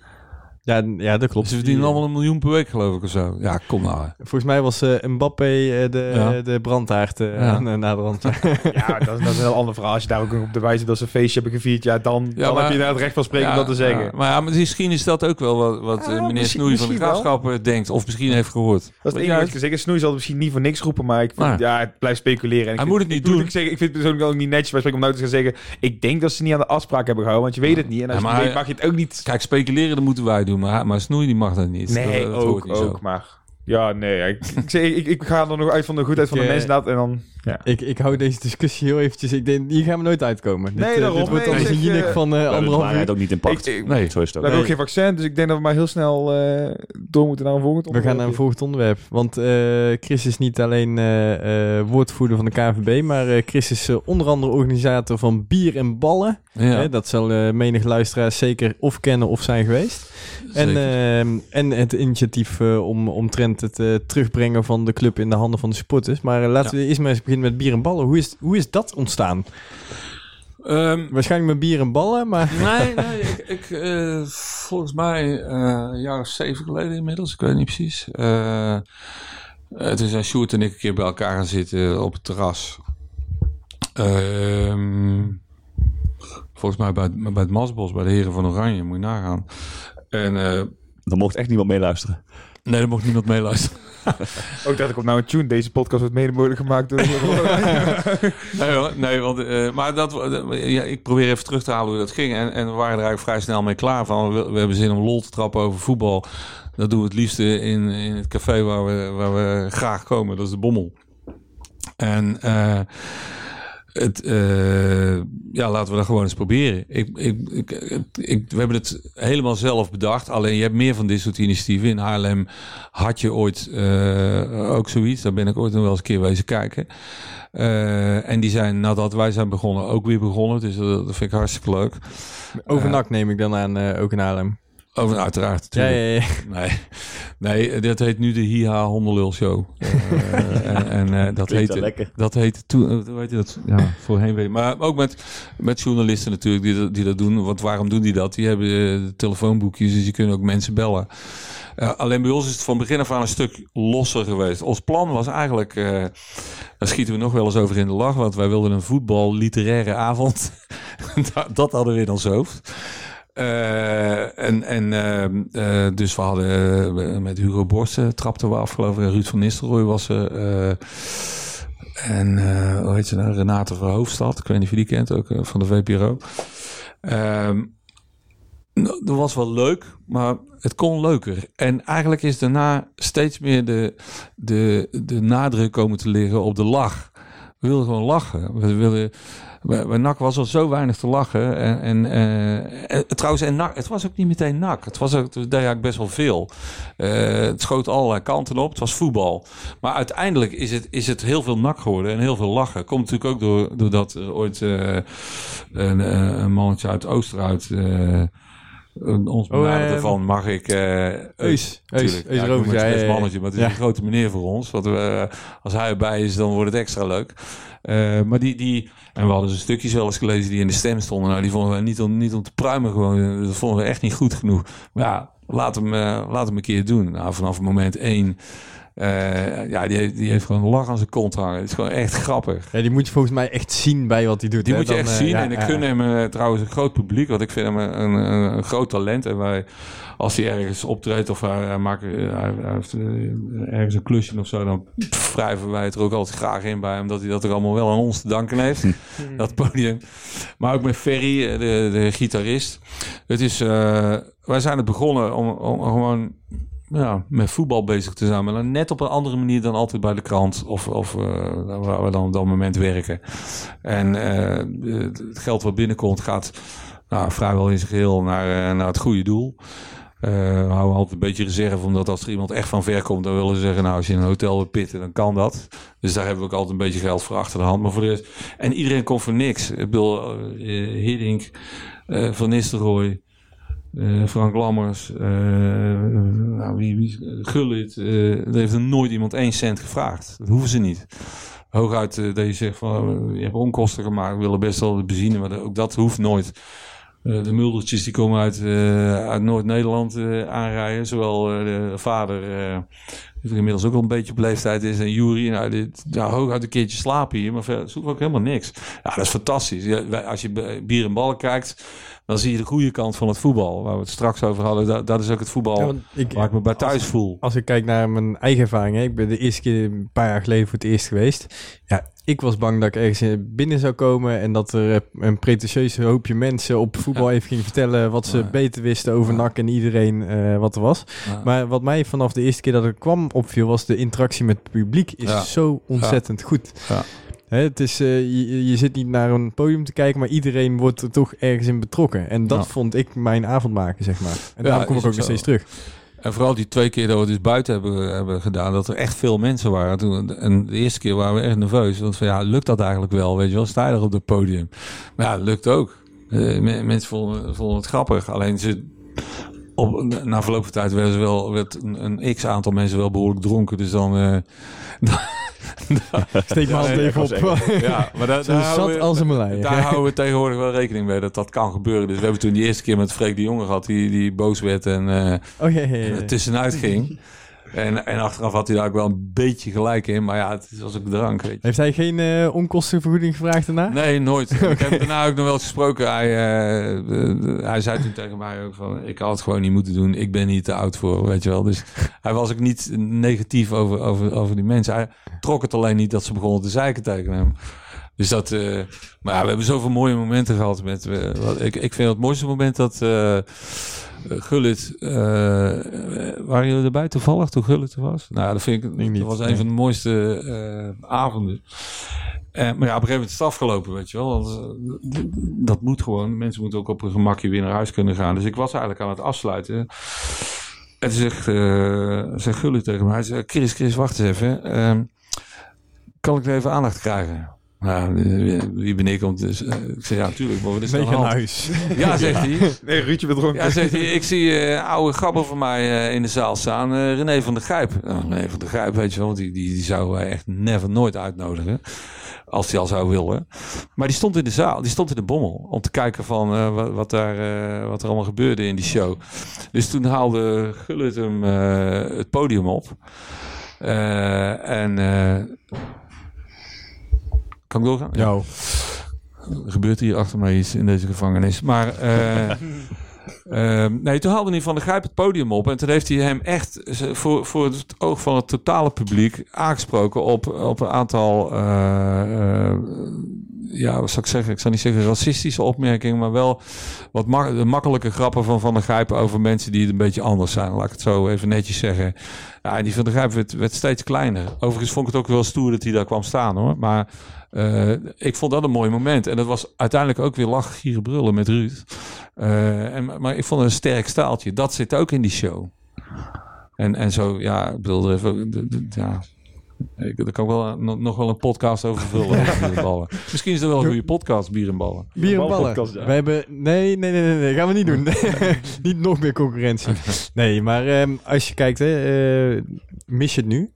Speaker 2: Ja, ja dat klopt.
Speaker 3: Ze verdienen
Speaker 2: Die, eh,
Speaker 3: allemaal een miljoen per week, geloof ik, of zo. Ja, kom nou. hè.
Speaker 2: Volgens mij was eh, Mbappé eh, de,
Speaker 3: Ja.
Speaker 2: de brandhaard eh,
Speaker 3: Ja.
Speaker 2: eh, na de rand.
Speaker 4: Ja, dat, is- dat is een heel ander verhaal. Als je daar ook op de wijze dat ze een feestje hebben gevierd, ja, dan,
Speaker 3: Ja,
Speaker 4: dan
Speaker 3: maar-
Speaker 4: heb je daar het recht van spreken om dat te zeggen.
Speaker 3: Ja, maar misschien is dat ook wel wat, wat
Speaker 4: Ja,
Speaker 3: eh, meneer Snoei van de
Speaker 4: misschien wel.
Speaker 3: Graafschap eh, denkt. Of misschien heeft gehoord.
Speaker 4: Dat is het enige wat ik zeggen. Snoei zal het misschien niet voor niks roepen, maar ik vind,
Speaker 3: Maar-
Speaker 4: ja, het blijft speculeren. En ik
Speaker 3: Hij
Speaker 4: vind-
Speaker 3: moet het niet
Speaker 4: ik
Speaker 3: doen.
Speaker 4: ook zeggen, ik vind het persoonlijk ook niet netjes bij spreken om nou te gaan zeggen, ik denk dat ze niet aan de afspraak hebben gehouden, want je weet het niet. En als je weet, mag je het ook niet.
Speaker 3: Kijk, speculeren, dat moeten wij doen. Maar, maar Snoei die mag dat niet.
Speaker 4: Nee,
Speaker 3: dat, dat
Speaker 4: ook,
Speaker 3: niet
Speaker 4: ook,
Speaker 3: zo.
Speaker 4: maar... Ja, nee, ik, ik, ik, ik ga er nog uit van de goedheid van de
Speaker 2: Ik, eh,
Speaker 4: mensen dat en dan... Ja.
Speaker 2: ik, ik hou deze discussie heel eventjes. Ik denk, hier gaan we nooit uitkomen.
Speaker 4: Nee,
Speaker 2: dit, eh,
Speaker 4: daarom.
Speaker 2: dit wordt
Speaker 4: Nee,
Speaker 2: een jinek
Speaker 4: eh,
Speaker 2: van
Speaker 5: We
Speaker 2: eh
Speaker 5: hebben de
Speaker 2: anderhalf uur.
Speaker 5: ook niet in.
Speaker 4: Ik- ik-
Speaker 3: Nee.
Speaker 5: Zo is het
Speaker 4: We
Speaker 5: ook.
Speaker 4: hebben ook geen vaccin, dus ik denk dat we maar heel snel eh, door moeten naar een volgend
Speaker 2: We gaan naar een
Speaker 4: onderwerp.
Speaker 2: volgend onderwerp. Want eh, Chris is niet alleen eh, eh, woordvoerder van de KNVB, maar eh, Chris is onder andere organisator van Bier en Ballen.
Speaker 3: Ja,
Speaker 2: dat zal eh, menig luisteraars zeker of kennen of zijn geweest. En,
Speaker 3: zeker.
Speaker 2: ehm, en het initiatief eh, om, omtrent het eh, terugbrengen van de club in de handen van de supporters. Maar eh, laten we eerst maar eens beginnen met bier en ballen. Hoe is, hoe is dat ontstaan?
Speaker 3: Ehm,
Speaker 2: Waarschijnlijk met bier en ballen, maar...
Speaker 3: nee, nee, ik, ik, eh, volgens mij eh, een jaar of zeven geleden inmiddels, ik weet niet precies. Eh het is een Sjoerd en ik een keer bij elkaar gaan zitten op het terras. Ehm, volgens mij bij, het- bij het Masbos, bij de Heren van Oranje, moet je nagaan. En eh,
Speaker 5: Dan mocht echt niemand meeluisteren.
Speaker 3: Nee, daar mocht niemand meeluisteren.
Speaker 4: Ook dat ik op nou een tune. Deze podcast wordt mede mogelijk gemaakt door...
Speaker 3: nee, hoor, nee want, eh, maar dat, eh, ja, ik probeer even terug te halen hoe dat ging. En, en we waren er eigenlijk vrij snel mee klaar van. We, we hebben zin om lol te trappen over voetbal. Dat doen we het liefste in, in het café waar we, waar we graag komen. Dat is de Bommel. En eh, het, eh, ja, laten we dat gewoon eens proberen. Ik, ik, ik, ik- we hebben het helemaal zelf bedacht. Alleen je hebt meer van dit soort initiatieven. In Haarlem had je ooit eh, ook zoiets. Daar ben ik ooit nog wel eens een keer wezen kijken. Eh, en die zijn nadat wij zijn begonnen ook weer begonnen. Dus dat, dat vind ik hartstikke leuk.
Speaker 2: Overnak neem ik dan aan, ook in Haarlem.
Speaker 3: Over, uiteraard.
Speaker 2: Ja,
Speaker 3: natuurlijk.
Speaker 2: ja, ja.
Speaker 3: Nee, nee, dat heet nu de Hiha Hondelul Show. Eh, en en eh, dat heette,
Speaker 5: lekker.
Speaker 3: dat heette toen, eh, hoe heet dat? Ja, voorheen weet. Maar ook met, met journalisten natuurlijk die, dat- die dat doen. Want waarom doen die dat? Die hebben eh, telefoonboekjes, dus die kunnen ook mensen bellen. Eh, alleen bij ons is het van begin af aan een stuk losser geweest. Ons plan was eigenlijk, eh, daar schieten we nog wel eens over in de lach, want wij wilden een voetbal-literaire avond. dat, dat hadden we in ons hoofd. Eh, en en ehm, eh, dus we hadden eh, met Hugo Borst eh, trapten we af, geloof Ruud van Nistelrooy was er. en hoe heet ze nou? Renate Verhoofdstad. Ik weet niet of je die kent, ook van de VPRO. Ehm, nou, dat was wel leuk, maar het kon leuker. En eigenlijk is daarna steeds meer de, de, de nadruk komen te liggen op de lach. We wilden gewoon lachen. We willen. Bij, NAC was er zo weinig te lachen. En, en, eh, eh, trouwens, en NAC, het was ook niet meteen NAC. Het was ook, het eigenlijk best wel veel. Eh, het schoot allerlei kanten op. Het was voetbal. Maar uiteindelijk is het, is het heel veel NAC geworden en heel veel lachen. Komt natuurlijk ook door, doordat ooit een, een mannetje uit Oosterhout... eh, ons benaderde
Speaker 2: eh,
Speaker 3: van mag ik... eh
Speaker 2: Eus. Eus. Eus
Speaker 3: Ja,
Speaker 2: ja, ja,
Speaker 3: mannetje, maar het is een grote meneer voor ons. Want we, als hij erbij is, dan wordt het extra leuk. Eh, maar die, die, en we hadden dus stukjes wel eens gelezen die in de stem stonden. Nou, die vonden we niet om, niet om te pruimen gewoon. Dat vonden we echt niet goed genoeg. Maar ja, laat hem, eh, laat hem een keer doen. Nou, vanaf moment één. Eh, ja, die heeft, die heeft gewoon een lach aan zijn kont hangen. Het is gewoon echt grappig.
Speaker 2: Ja, die moet je volgens mij echt zien bij wat hij doet.
Speaker 3: Die
Speaker 2: hè.
Speaker 3: moet je
Speaker 2: Dan,
Speaker 3: echt
Speaker 2: eh,
Speaker 3: zien.
Speaker 2: ja,
Speaker 3: en ik gun
Speaker 2: ja.
Speaker 3: hem eh, trouwens een groot publiek. Want ik vind hem een, een, een groot talent. En wij, als hij ergens optreedt of hij, hij maakt, hij, hij heeft ergens een klusje of zo, dan wrijven wij het er ook altijd graag in bij hem. Dat hij dat er allemaal wel aan ons te danken heeft. dat podium. Maar ook met Ferry, de, de gitarist. Het is, eh, wij zijn het begonnen om, om gewoon ja, met voetbal bezig te zijn. Maar dan net op een andere manier dan altijd bij de krant. Of, of eh, waar we dan op dat moment werken. En eh, het geld wat binnenkomt gaat nou, vrijwel in zijn geheel naar, eh, naar het goede doel. Eh, we houden altijd een beetje reserve, omdat als er iemand echt van ver komt, dan willen ze zeggen, nou, als je in een hotel wil pitten, dan kan dat. Dus daar hebben we ook altijd een beetje geld voor achter de hand. Maar voor de rest, en iedereen komt voor niks. Ik bedoel, Hiddink, Van Nistelrooy, eh, Frank Lammers, eh, nou, wie, wie, Gullit. eh, er heeft er nooit iemand één cent gevraagd. Dat hoeven ze niet. Hooguit dat je zegt van, je hebt onkosten gemaakt, we willen best wel de benzine, maar ook dat hoeft nooit. De muldertjes die komen uit, uit Noord-Nederland aanrijden. Zowel de vader, die er inmiddels ook al een beetje op leeftijd is, en Jury. Nou, dit, ja, hooguit een keertje slapen hier, maar we ook helemaal niks. Ja, dat is fantastisch. Als je bier en ballen kijkt, dan zie je de goede kant van het voetbal. Waar we het straks over hadden, dat, dat is ook het voetbal
Speaker 2: Ja, ik,
Speaker 3: waar ik me bij thuis voel.
Speaker 2: als ik kijk naar mijn eigen ervaring, hè, ik ben de eerste keer een paar jaar geleden voor het eerst geweest. Ja, ik was bang dat ik ergens binnen zou komen en dat er een pretentieus hoopje mensen op voetbal
Speaker 3: Ja.
Speaker 2: even ging vertellen wat ze
Speaker 3: Ja.
Speaker 2: beter wisten over
Speaker 3: Ja.
Speaker 2: NAC en iedereen eh, wat er was. Maar wat mij vanaf de eerste keer dat ik kwam opviel, was de interactie met het publiek is
Speaker 3: Ja.
Speaker 2: zo ontzettend goed. Hè, het is, eh, je, je zit niet naar een podium te kijken, maar iedereen wordt er toch ergens in betrokken. En dat
Speaker 3: Ja.
Speaker 2: vond ik mijn avond maken, zeg maar. En
Speaker 3: Ja,
Speaker 2: daarom kom ik ook nog steeds terug.
Speaker 3: En vooral die twee keer dat we het dus buiten hebben, hebben gedaan, dat er echt veel mensen waren. Toen, en de eerste keer waren we echt nerveus. Want van ja, lukt dat eigenlijk wel? Weet je wel, sta je er op het podium? Maar ja, het lukt ook. Eh, me- mensen vonden, vonden het grappig. Alleen ze, op, na verloop van tijd werden ze wel, werd een, een x aantal mensen wel behoorlijk dronken. Dus dan. eh,
Speaker 2: Steek maar
Speaker 3: nee,
Speaker 2: even op.
Speaker 3: ja, maar daar,
Speaker 2: Zo
Speaker 3: daar,
Speaker 2: zat
Speaker 3: houden we,
Speaker 2: als een
Speaker 3: daar houden we tegenwoordig wel rekening mee dat dat kan gebeuren. Dus we hebben toen die eerste keer met Freek de Jonge gehad, die, die boos werd en. eh,
Speaker 2: Oh ja, ja, ja.
Speaker 3: er tussenuit ging. En, en achteraf had hij daar ook wel een beetje gelijk in. Maar ja, het was ook drank, weet je.
Speaker 2: Heeft hij geen eh, onkostenvergoeding gevraagd daarna?
Speaker 3: Nee, nooit. Ik heb daarna ook nog wel eens gesproken. Hij, eh, de- de- hij zei toen tegen mij ook van... Ik had het gewoon niet moeten doen. Ik ben hier te oud voor, weet je wel. Dus hij was ook niet negatief over, over, over die mensen. Hij trok het alleen niet dat ze begonnen te zeiken tegen hem. Dus dat... eh, maar ja, we hebben zoveel mooie momenten gehad. Met, ik, ik vind het mooiste moment dat... eh Gullit... eh, waren jullie erbij toevallig toen Gullit er was? Nou, dat vind ik...
Speaker 2: Niet,
Speaker 3: dat was een van de mooiste eh, avonden. Maar ja, op een gegeven moment is het afgelopen, weet je wel. Want, dat moet gewoon. Mensen moeten ook op een gemakje weer naar huis kunnen gaan. Dus ik was eigenlijk aan het afsluiten. En toen zegt, zegt Gullit tegen mij. Hij zegt, Chris, Chris, wacht eens even. Ehm, kan ik er even aandacht krijgen? Nou, eh, wie ben ik om te... eh, Ik zei, ja, natuurlijk. Maar wat is aan hand?
Speaker 2: huis.
Speaker 3: Ja, zegt hij.
Speaker 4: Nee, Ruudje bedronken.
Speaker 3: Ja, zegt hij, ik zie eh, oude gabber van mij eh, in de zaal staan. eh, René van der Grijp. Nou, René van der Grijp, weet je wel, die, die, die zouden wij echt never nooit uitnodigen. Als hij al zou willen. Maar die stond in de zaal, die stond in de bommel. Om te kijken van eh, wat, wat, daar, eh, wat er allemaal gebeurde in die show. Dus toen haalde Gullit hem eh, het podium op. Eh, en... kan ik doorgaan?
Speaker 2: Ja.
Speaker 3: Er gebeurt hier achter mij iets in deze gevangenis. Maar eh, ehm, nee, toen haalde hij Van de Grijp het podium op. En toen heeft hij hem echt voor, voor het oog van het totale publiek aangesproken op, op een aantal, eh, eh, ja, wat zou ik zeggen? Ik zou niet zeggen racistische opmerkingen, maar wel wat ma- de makkelijke grappen van Van der Grijp over mensen die het een beetje anders zijn. Laat ik het zo even netjes zeggen. Ja, en die Van der Grijp werd, werd steeds kleiner. Overigens vond ik het ook wel stoer dat hij daar kwam staan hoor. Maar eh, ik vond dat een mooi moment. En dat was uiteindelijk ook weer lachen, gieren, brullen met Ruud. Eh, en, maar ik vond het een sterk staaltje. Dat zit ook in die show. En, en zo, ja, ik bedoel, er even, de- de- ja. Ik, daar kan ik wel, nog, nog wel een podcast over vullen. Misschien is er wel een goede podcast, bier en ballen.
Speaker 2: Bier en ballen.
Speaker 4: podcast, ja.
Speaker 2: We hebben... Nee, nee, nee, nee, nee. Gaan we niet doen. niet nog meer concurrentie. Nee, maar ehm, als je kijkt, hè, eh, mis je het nu?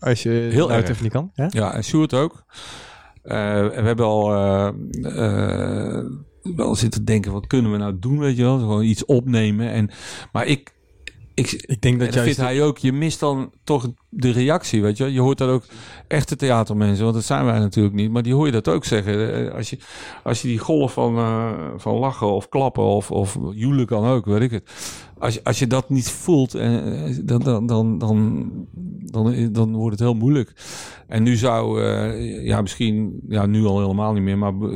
Speaker 2: Als je
Speaker 3: Heel
Speaker 2: nou, het
Speaker 3: erg.
Speaker 2: even niet kan. Ja?
Speaker 3: Ja, en Sjoerd ook. Eh, we hebben al eh, eh, wel zitten denken, wat kunnen we nou doen, weet je wel? Gewoon iets opnemen. En, maar ik, ik,
Speaker 2: Ik denk
Speaker 3: En
Speaker 2: dat
Speaker 3: dat vindt hij ook. Je mist dan toch de reactie, weet je. Je hoort dat ook echte theatermensen, want dat zijn wij natuurlijk niet. Maar die hoor je dat ook zeggen. Als je, als je die golf van, van lachen of klappen of, of joelen kan ook, weet ik het. Als als je dat niet voelt, eh, dan, dan, dan, dan, dan, wordt het heel moeilijk. En nu zou, eh, ja misschien, ja nu al helemaal niet meer, maar bij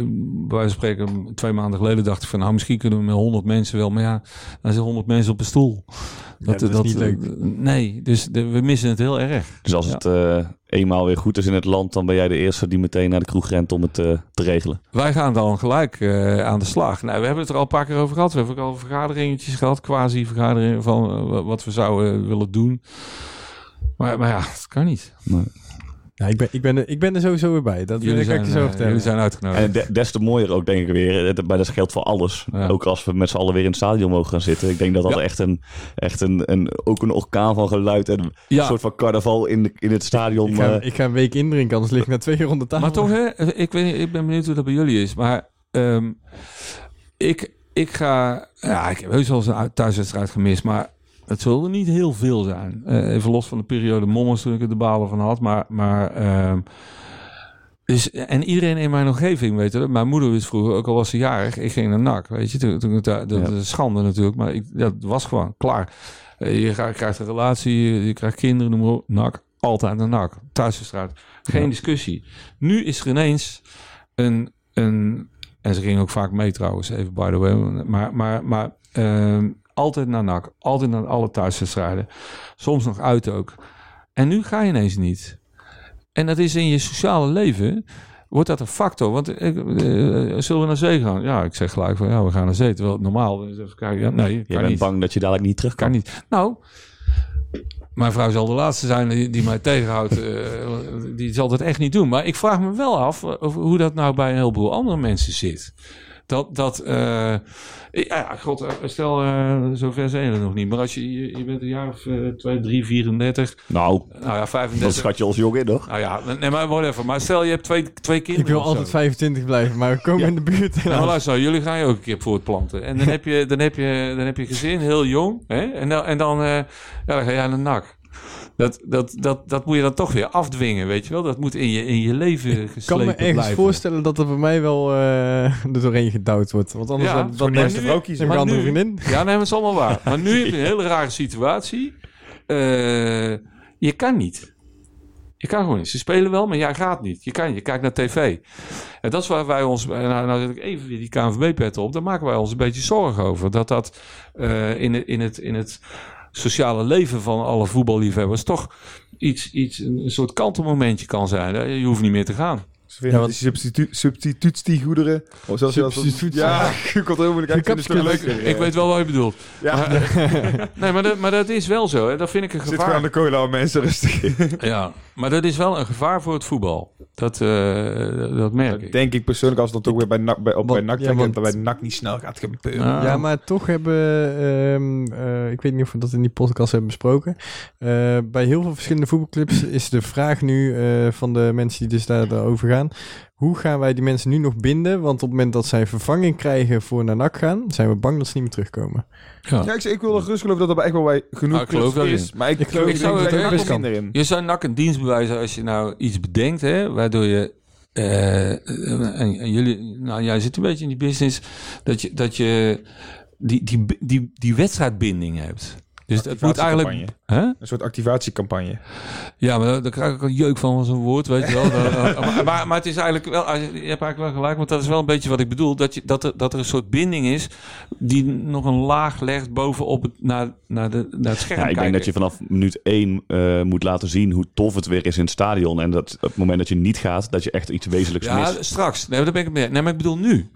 Speaker 3: wijze van spreken twee maanden geleden dacht ik van, nou misschien kunnen we met honderd mensen wel, maar ja, dan zijn honderd mensen op een stoel.
Speaker 2: Dat is niet leuk.
Speaker 3: Nee, dus de- we missen het heel erg.
Speaker 5: Dus als
Speaker 3: Ja.
Speaker 5: het eh, eenmaal weer goed is in het land, dan ben jij de eerste die meteen naar de kroeg rent om het eh, te regelen.
Speaker 3: Wij gaan dan gelijk eh, aan de slag. Nou, we hebben het er al een paar keer over gehad. We hebben ook al vergaderingetjes gehad, quasi-vergaderingen van eh, wat we zouden willen doen. Maar, maar ja, het kan niet.
Speaker 2: Ja, ik, ben, ik, ben er, ik ben er sowieso weer bij. Dat
Speaker 3: Jullie zijn,
Speaker 2: zo
Speaker 3: eh,
Speaker 2: vertellen.
Speaker 3: jullie zijn uitgenodigd.
Speaker 5: En de- des te mooier ook, denk ik weer. Het- Maar dat geldt voor alles.
Speaker 3: Ja.
Speaker 5: Ook als we met z'n allen weer in het stadion mogen gaan zitten. Ik denk dat dat
Speaker 3: Ja.
Speaker 5: echt, een, echt een, een, ook een orkaan van geluid en een
Speaker 3: Ja.
Speaker 5: soort van carnaval in, de, in het stadion.
Speaker 2: ik, ga,
Speaker 5: eh,
Speaker 2: ik ga een week indrinken, anders lig ik na twee keer rond de tafel.
Speaker 3: Maar toch, hè, ik, weet niet, ik ben benieuwd hoe dat bij jullie is. Maar ehm, ik, ik ga... Ja, ik heb heus wel eens een uit- thuiswedstrijd gemist, maar het zullen er niet heel veel zijn. Eh, even los van de periode Mommers toen ik er de balen van had. Maar... maar dus, en iedereen in mijn omgeving weet het. Mijn moeder wist vroeger, ook al was ze jarig, ik ging naar NAC. Weet je, toen, dat
Speaker 5: Ja.
Speaker 3: is schande natuurlijk, maar ik, dat was gewoon klaar. Eh, Je krijgt- een relatie, je, je krijgt kinderen, noem maar op. NAC, altijd naar NAC. Thuiswedstrijd. Geen
Speaker 5: Ja.
Speaker 3: discussie. Nu is er ineens een, een... En ze gingen ook vaak mee trouwens, even by the way. Maar, maar, maar ehm, altijd naar NAC. Altijd naar alle thuiswedstrijden. Soms nog uit ook. En nu ga je ineens niet. En dat is in je sociale leven... Wordt dat een factor? Want ik, eh, zullen we naar zee gaan? Ja, ik zeg gelijk van ja, we gaan naar zee. Terwijl normaal is even kijken. Ja, nee,
Speaker 5: je bent
Speaker 3: niet.
Speaker 5: bang dat je dadelijk niet terug kan.
Speaker 3: Kan niet. Nou, mijn vrouw zal de laatste zijn die, die mij tegenhoudt. eh, die zal dat echt niet doen. Maar ik vraag me wel af eh, over hoe dat nou bij een heleboel andere mensen zit. Dat, dat eh, ja, god, eh, stel, eh, zover zijn we nog niet. Maar als je, je, je bent een jaar of eh, 2, 3, 34,
Speaker 5: Nou,
Speaker 3: nou ja,
Speaker 5: dat
Speaker 3: 35.
Speaker 5: schat je als jong in, toch?
Speaker 3: Nou ja, nee, maar whatever. Maar stel je hebt twee, twee kinderen.
Speaker 2: ik wil altijd 25 blijven, maar we komen
Speaker 3: Ja.
Speaker 2: in de buurt.
Speaker 3: Maar luister, jullie gaan je ook een keer voortplanten. En dan heb je, dan heb je, dan heb je gezin, heel jong. Hè? En dan, en dan, eh, ja, dan ga jij naar NAC. Dat, dat, dat, dat moet je dan toch weer afdwingen, weet je wel? Dat moet in je, in je leven geslepen
Speaker 2: Ik kan me ergens
Speaker 3: blijven.
Speaker 2: voorstellen dat er bij mij wel eh er doorheen gedouwd wordt. Want anders
Speaker 3: Ja,
Speaker 2: dan,
Speaker 3: voor
Speaker 2: dan
Speaker 3: de
Speaker 2: neem
Speaker 3: eerste
Speaker 2: ik
Speaker 3: vrouw
Speaker 2: neem
Speaker 4: kiezen.
Speaker 2: ik een andere vriendin.
Speaker 3: Ja, nee, dat is allemaal waar. Maar nu heb je een hele rare situatie. Eh, je kan niet. Je kan gewoon niet. Ze spelen wel, maar jij gaat niet. Je kan, je kijkt naar tv. En dat is waar wij ons... Nou, nou zet ik even weer die KNVB-pet op. Daar maken wij ons een beetje zorgen over. Dat dat eh, in, het, in, het, in het sociale leven van alle voetballiefhebbers... toch iets, iets, een soort kantelmomentje kan zijn. Je hoeft niet meer te gaan.
Speaker 4: Ze vinden
Speaker 2: Ja,
Speaker 4: die substitu substituutiegoederen. Of zoals je dat-
Speaker 2: Substituut-
Speaker 4: Ja, je komt helemaal niet uit. Ik
Speaker 2: Gekapske-
Speaker 4: leuker.
Speaker 3: Ik weet wel wat je bedoelt.
Speaker 4: Ja,
Speaker 3: Maar- nee, maar dat, maar dat is wel zo. Hè. Dat vind ik een
Speaker 4: zit
Speaker 3: gevaar.
Speaker 4: gewoon aan de cola, mensen rustig.
Speaker 3: Ja, maar dat is wel een gevaar voor het voetbal. Dat, eh, dat merk ik.
Speaker 4: Denk ik persoonlijk, als dan toch weer bij NAC, bij, op
Speaker 2: Want-
Speaker 4: bij NAC
Speaker 2: ja, want-
Speaker 4: dat bij NAC niet snel gaat gebeuren.
Speaker 3: Nou,
Speaker 2: Ja, maar toch hebben, ehm, eh, ik weet niet of we dat in die podcast hebben besproken. Eh, bij heel veel verschillende voetbalclubs is de vraag nu eh, van de mensen die dus daar over gaan. Hoe gaan wij die mensen nu nog binden? Want op het moment dat zij vervanging krijgen voor naar NAC gaan, zijn we bang dat ze niet meer terugkomen.
Speaker 3: ja.
Speaker 4: Ja, ik, ik wil er gerust geloven dat er echt wel bij genoeg
Speaker 3: Ah, ik geloof
Speaker 4: is.
Speaker 3: in.
Speaker 4: Maar ik,
Speaker 2: Ik geloof-
Speaker 4: ik dat er
Speaker 3: ook
Speaker 4: best
Speaker 2: kan.
Speaker 4: in.
Speaker 3: Je zou NAC een dienst bewijzen als je nou iets bedenkt, hè, waardoor je. eh, en, en jullie, nou jij zit een beetje in die business, dat je, dat je die, die, die, die wedstrijdbinding hebt. Dus dat moet eigenlijk. Hè?
Speaker 4: Een soort activatiecampagne.
Speaker 3: Ja, maar daar- krijg ik een jeuk van als een woord, weet je wel. Dat- maar, maar, maar het is eigenlijk wel, je hebt eigenlijk wel gelijk, want dat is wel een beetje wat ik bedoel. Dat, je, dat, er, dat er een soort binding is die nog een laag legt bovenop het, naar, naar, de, naar het scherm
Speaker 5: Ja, ik denk dat je vanaf minuut één eh, moet laten zien hoe tof het weer is in het stadion. En dat op het moment dat je niet gaat, dat je echt iets wezenlijks
Speaker 3: Ja,
Speaker 5: mist.
Speaker 3: straks. Nee, daar ben ik het mee. Nee, maar ik bedoel nu.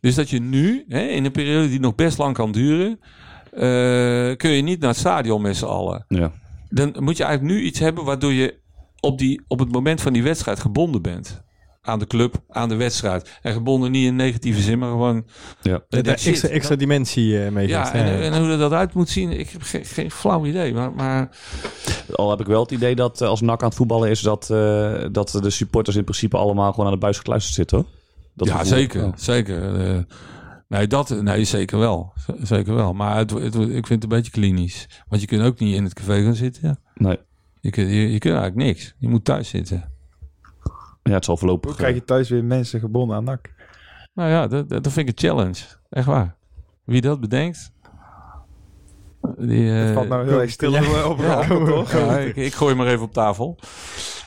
Speaker 3: Dus dat je nu, hè, in een periode die nog best lang kan duren, eh, kun je niet naar het stadion met z'n allen.
Speaker 5: Ja.
Speaker 3: Dan moet je eigenlijk nu iets hebben waardoor je op, die, op het moment van die wedstrijd gebonden bent. Aan de club, aan de wedstrijd. En gebonden niet in negatieve zin, maar gewoon...
Speaker 5: Ja.
Speaker 2: Extra, extra dimensie eh mee
Speaker 3: Ja, en, en hoe dat eruit moet zien, ik heb geen, geen flauw idee. Maar, maar
Speaker 5: Al heb ik wel het idee dat eh, als NAC aan het voetballen is, dat, eh, dat de supporters in principe allemaal gewoon aan de buis gekluisterd zitten. Hoor. Dat
Speaker 3: ja,
Speaker 5: gevoel.
Speaker 3: zeker.
Speaker 5: Ja.
Speaker 3: zeker. Eh, nee, dat, nee, zeker wel. Z- Zeker wel. Maar het, het, ik vind het een beetje klinisch. Want je kunt ook niet in het café gaan zitten. Ja.
Speaker 5: Nee.
Speaker 3: Je, kunt, je, je kunt eigenlijk niks. Je moet thuis zitten.
Speaker 5: Ja, het zal voorlopig...
Speaker 4: Hoe krijg je thuis weer mensen gebonden aan NAC?
Speaker 3: Nou ja, dat, dat, vind ik een challenge. Echt waar. Wie dat bedenkt... Die, eh,
Speaker 4: Het valt nou heel erg stil
Speaker 2: ja.
Speaker 4: op
Speaker 3: ja, ja, ik, ik gooi maar even op tafel.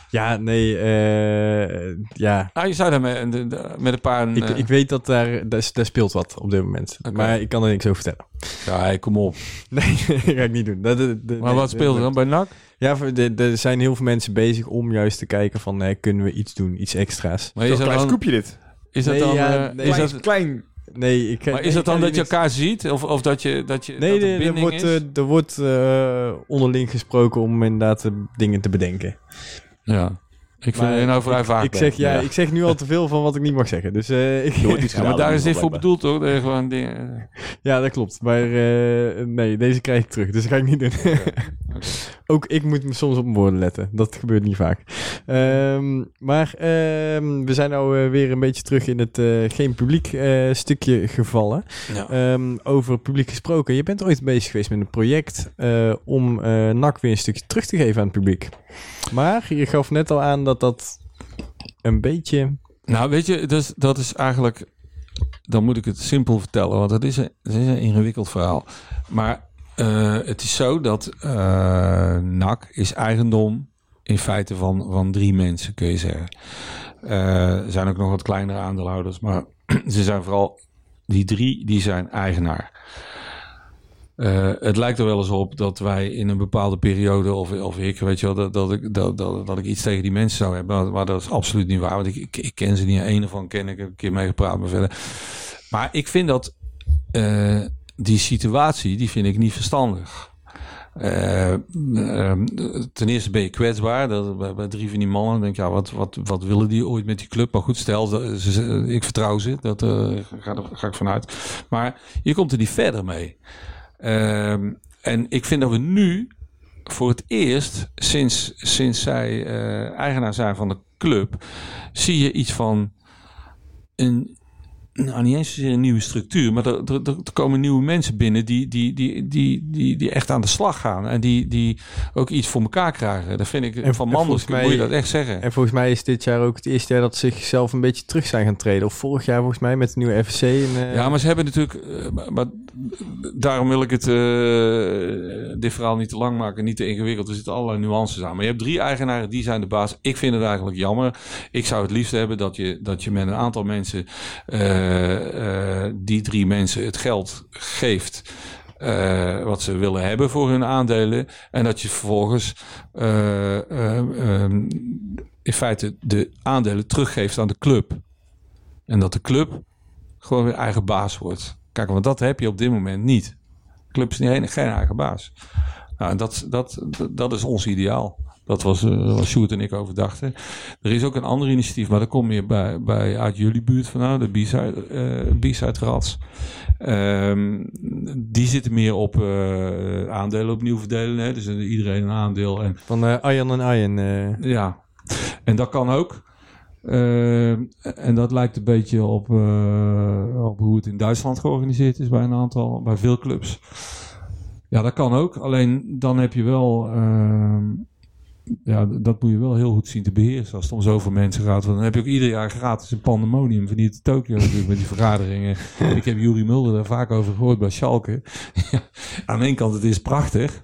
Speaker 2: Ja, nee, eh, ja.
Speaker 3: Nou, je zou daar met, de- de- met een paar...
Speaker 2: Ik,
Speaker 3: eh,
Speaker 2: ik weet dat daar, daar, daar speelt wat op dit moment. Maar ik kan er niks over vertellen.
Speaker 3: ja, hey, kom op.
Speaker 2: Nee, dat ga ik niet doen. Dat, dat- dat-
Speaker 3: Maar
Speaker 2: nee,
Speaker 3: wat speelt er dan bij NAC?
Speaker 2: Ja, de- er zijn heel veel mensen bezig om juist te kijken van... eh, kunnen we iets doen, iets extra's?
Speaker 3: Maar is dat
Speaker 4: klein
Speaker 3: dan...
Speaker 4: scoopje dit.
Speaker 3: Is dat
Speaker 2: Nee,
Speaker 3: dan...
Speaker 2: ja,
Speaker 3: eh,
Speaker 2: nee.
Speaker 3: is
Speaker 4: Klein,
Speaker 3: dat,
Speaker 4: klein.
Speaker 2: Nee, ik,
Speaker 3: maar is dat dan dat je elkaar ziet? Of, of dat je... Dat je
Speaker 2: Nee,
Speaker 3: dat er
Speaker 2: er wordt, eh, er wordt eh, onderling gesproken om inderdaad eh, dingen te bedenken.
Speaker 3: Ja. Ik vind
Speaker 2: Maar
Speaker 3: je nou vrij vaak.
Speaker 2: Ik zeg, ja,
Speaker 5: Ja.
Speaker 2: ik zeg nu al te veel van wat ik niet mag zeggen. Dus eh, ik,
Speaker 5: wordt iets
Speaker 3: Ja, maar daar is dit voor bedoeld, toch? Dat gewoon dingen...
Speaker 2: ja, dat klopt. Maar eh, nee, deze krijg ik terug. Dus dat ga ik niet doen. Ook ik moet me soms op mijn woorden letten. Dat gebeurt niet vaak. Ehm, maar ehm, we zijn nou eh, weer een beetje terug in het eh, geen publiek eh, stukje gevallen.
Speaker 3: Ja.
Speaker 2: Ehm, over publiek gesproken. Je bent ooit bezig geweest met een project om NAC weer een stukje terug te geven aan het publiek. Maar je gaf net al aan dat dat een beetje...
Speaker 3: Nou, weet je, dus, dat is eigenlijk... Dan moet ik het simpel vertellen, want het is een, het is een ingewikkeld verhaal. Maar eh, het is zo dat eh NAC is eigendom in feite van, van drie mensen, kun je zeggen. Eh, er zijn ook nog wat kleinere aandeelhouders, maar ze zijn vooral... Die drie, die zijn eigenaar. Het lijkt er wel eens op dat wij in een bepaalde periode, of, of ik, weet je wel, dat, dat, ik, dat, dat, dat ik iets tegen die mensen zou hebben. Maar, dat is absoluut niet waar, want ik, ik, ken ze niet. Een van ken ik, heb een keer mee gepraat, maar verder. Maar ik vind dat die situatie, die vind ik niet verstandig. Eh, ehm, ten eerste ben je kwetsbaar. Dat, bij, drie van die mannen denk ik, ja, wat, wat, wat willen die ooit met die club? Maar goed, stel, ik vertrouw ze, dat eh, ga, daar ga ik vanuit. Maar je komt er niet verder mee. Ehm, en ik vind dat we nu voor het eerst, sinds, sinds zij eh, eigenaar zijn van de club, zie je iets van een, nou, niet eens een nieuwe structuur, maar er, er, komen nieuwe mensen binnen die, die, die, die, die, die echt aan de slag gaan. En die, die ook iets voor elkaar krijgen. Dat vind ik
Speaker 2: En-
Speaker 3: van Manders,
Speaker 2: mij-
Speaker 3: moet je dat echt zeggen.
Speaker 2: En volgens mij is dit jaar ook het eerste jaar dat ze zichzelf een beetje terug zijn gaan treden. Of vorig jaar volgens mij met de nieuwe FSC. En, eh,
Speaker 3: Ja, maar ze hebben natuurlijk. eh, maar, maar daarom wil ik het. eh, dit verhaal niet te lang maken, niet te ingewikkeld. Er zitten allerlei nuances aan. Maar je hebt drie eigenaren, die zijn de baas. Ik vind het eigenlijk jammer. Ik zou het liefst hebben dat je, dat je met een aantal mensen. Die drie mensen het geld geeft. eh, wat ze willen hebben voor hun aandelen. En dat je vervolgens eh, eh, ehm, in feite de aandelen teruggeeft aan de club. En dat de club gewoon weer eigen baas wordt. Kijk, want dat heb je op dit moment niet. De club is niet, geen- eigen baas. Nou, dat, dat, dat is ons ideaal. Dat was eh, wat Sjoerd en ik over dachten. Er is ook een ander initiatief, maar dat komt meer bij, bij uit jullie buurt vandaan, de B-side, eh, B-side Rats. Ehm, die zitten meer op eh, aandelen opnieuw verdelen. Hè? Dus eh, iedereen een aandeel. En
Speaker 2: Van eh Arjan en eh.
Speaker 3: ja, en dat kan ook. Eh, en dat lijkt een beetje op, eh, op hoe het in Duitsland georganiseerd is bij een aantal, bij veel clubs. Ja, dat kan ook. Alleen dan heb je wel, eh, ja, dat moet je wel heel goed zien te beheersen als het om zoveel mensen gaat. Want dan heb je ook ieder jaar gratis een pandemonium van hier te Tokio natuurlijk met die vergaderingen. Ik heb Juri Mulder daar vaak over gehoord bij Schalke. Aan de ene kant, het is prachtig.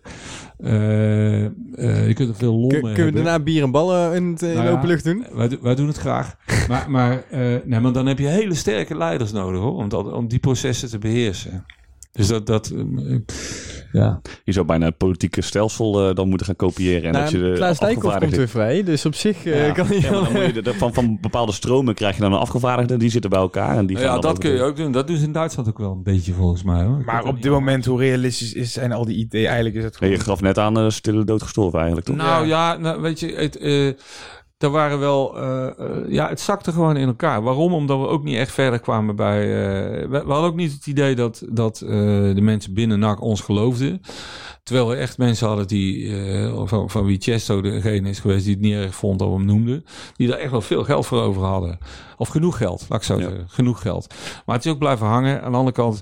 Speaker 3: Eh, eh, je kunt er veel lol
Speaker 2: Kun-
Speaker 3: mee
Speaker 2: kunnen we daarna bier en ballen in, het, eh, in
Speaker 3: Nou
Speaker 2: de open lucht doen?
Speaker 3: Wij, do- wij doen het graag. maar, maar, nee, maar dan heb je hele sterke leiders nodig hoor, om, dat, om die processen te beheersen. Dus dat, dat ja.
Speaker 5: Je zou bijna het politieke stelsel eh, dan moeten gaan kopiëren. En
Speaker 2: Nou,
Speaker 5: dat je de
Speaker 2: Klaas Dijkhoff komt
Speaker 5: afgevaardigden-
Speaker 2: weer vrij, dus op zich eh,
Speaker 5: Ja.
Speaker 2: kan hij
Speaker 5: Ja, maar
Speaker 2: wel...
Speaker 5: dan moet je de- van, van bepaalde stromen krijg je dan een afgevaardigde, die zitten bij elkaar. En die
Speaker 3: ja, dat kun je ook doen. Dat doen ze in Duitsland ook wel een beetje volgens mij hoor.
Speaker 4: Maar op dit moment, hoe realistisch is, zijn al die ideeën? Eigenlijk is het gewoon...
Speaker 5: je gaf net aan eh, stille dood gestorven eigenlijk, toch?
Speaker 3: Nou ja, nou, weet je, het, er waren wel, eh, eh, ja, het zakte gewoon in elkaar. Waarom? Omdat we ook niet echt verder kwamen bij. eh, we, we hadden ook niet het idee dat, dat de mensen binnen NAC ons geloofden. Terwijl we echt mensen hadden die, van, van wie Chesto degene is geweest die het niet erg vond dat we hem noemden. Die daar echt wel veel geld voor over hadden. Of genoeg geld, laat ik zo
Speaker 5: Ja.
Speaker 3: zeggen. Genoeg geld. Maar het is ook blijven hangen. Aan de andere kant,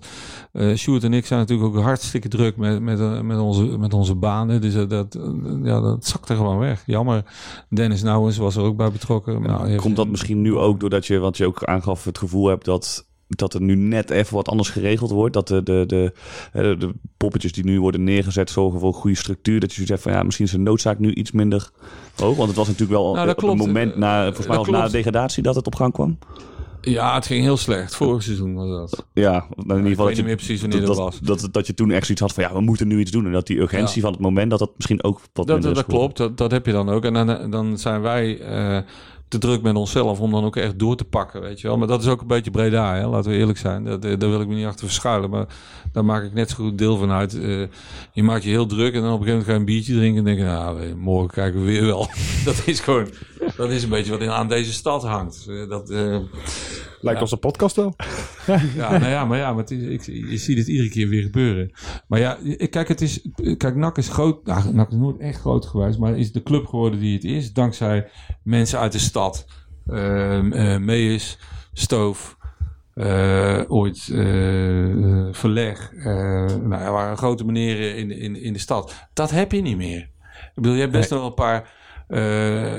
Speaker 3: eh Sjoerd en ik zijn natuurlijk ook hartstikke druk met, met, eh, met, onze, met onze banen. Dus eh, dat, ja, dat zakte gewoon weg. Jammer. Dennis Nouwens was er ook bij betrokken. Nou, heeft-
Speaker 5: Komt dat misschien nu ook doordat je, wat je ook aangaf, het gevoel hebt dat, dat er nu net even wat anders geregeld wordt? Dat de, de, de, poppetjes die nu worden neergezet zorgen voor een goede structuur. Dat je hebt van ja, misschien is de noodzaak nu iets minder hoog. Want het was natuurlijk wel
Speaker 3: Nou,
Speaker 5: op het
Speaker 3: klopt.
Speaker 5: moment na, volgens mij was na de degradatie dat het op gang kwam.
Speaker 3: Ja, het ging heel slecht. Vorig seizoen was dat.
Speaker 5: Ja, in ieder
Speaker 3: ik
Speaker 5: geval
Speaker 3: weet
Speaker 5: dat
Speaker 3: niet
Speaker 5: je,
Speaker 3: meer precies wanneer
Speaker 5: dat,
Speaker 3: dat was.
Speaker 5: dat, dat, dat je toen echt zoiets had van ja, we moeten nu iets doen. En dat die urgentie
Speaker 3: Ja.
Speaker 5: van het moment, dat dat misschien ook wat
Speaker 3: Dat, dat, klopt, dat, dat heb je dan ook. En dan, dan zijn wij eh, te druk met onszelf om dan ook echt door te pakken, weet je wel. Maar dat is ook een beetje Breda, hè? laten we eerlijk zijn. Dat, eh, daar wil ik me niet achter verschuilen, maar daar maak ik net zo goed deel van uit. Eh, je maakt je heel druk en dan op een gegeven moment ga je een biertje drinken en denk je, nou, morgen kijken we weer wel. dat is gewoon, dat is een beetje wat in, aan deze stad hangt. Eh, dat...
Speaker 4: Lijkt een podcast wel.
Speaker 3: ja, nou ja, maar ja, maar het is, ik, je ziet het iedere keer weer gebeuren. Maar ja, ik- kijk, het is, kijk, NAC is groot. Nou, NAC is nooit echt groot geweest, maar is de club geworden die het is, dankzij mensen uit de stad. Eh, Mees, Stoof, eh, ooit eh, Verleg. nou, er waren grote meneren in, in, in de stad. Dat heb je niet meer. Ik bedoel, je hebt best nog wel een paar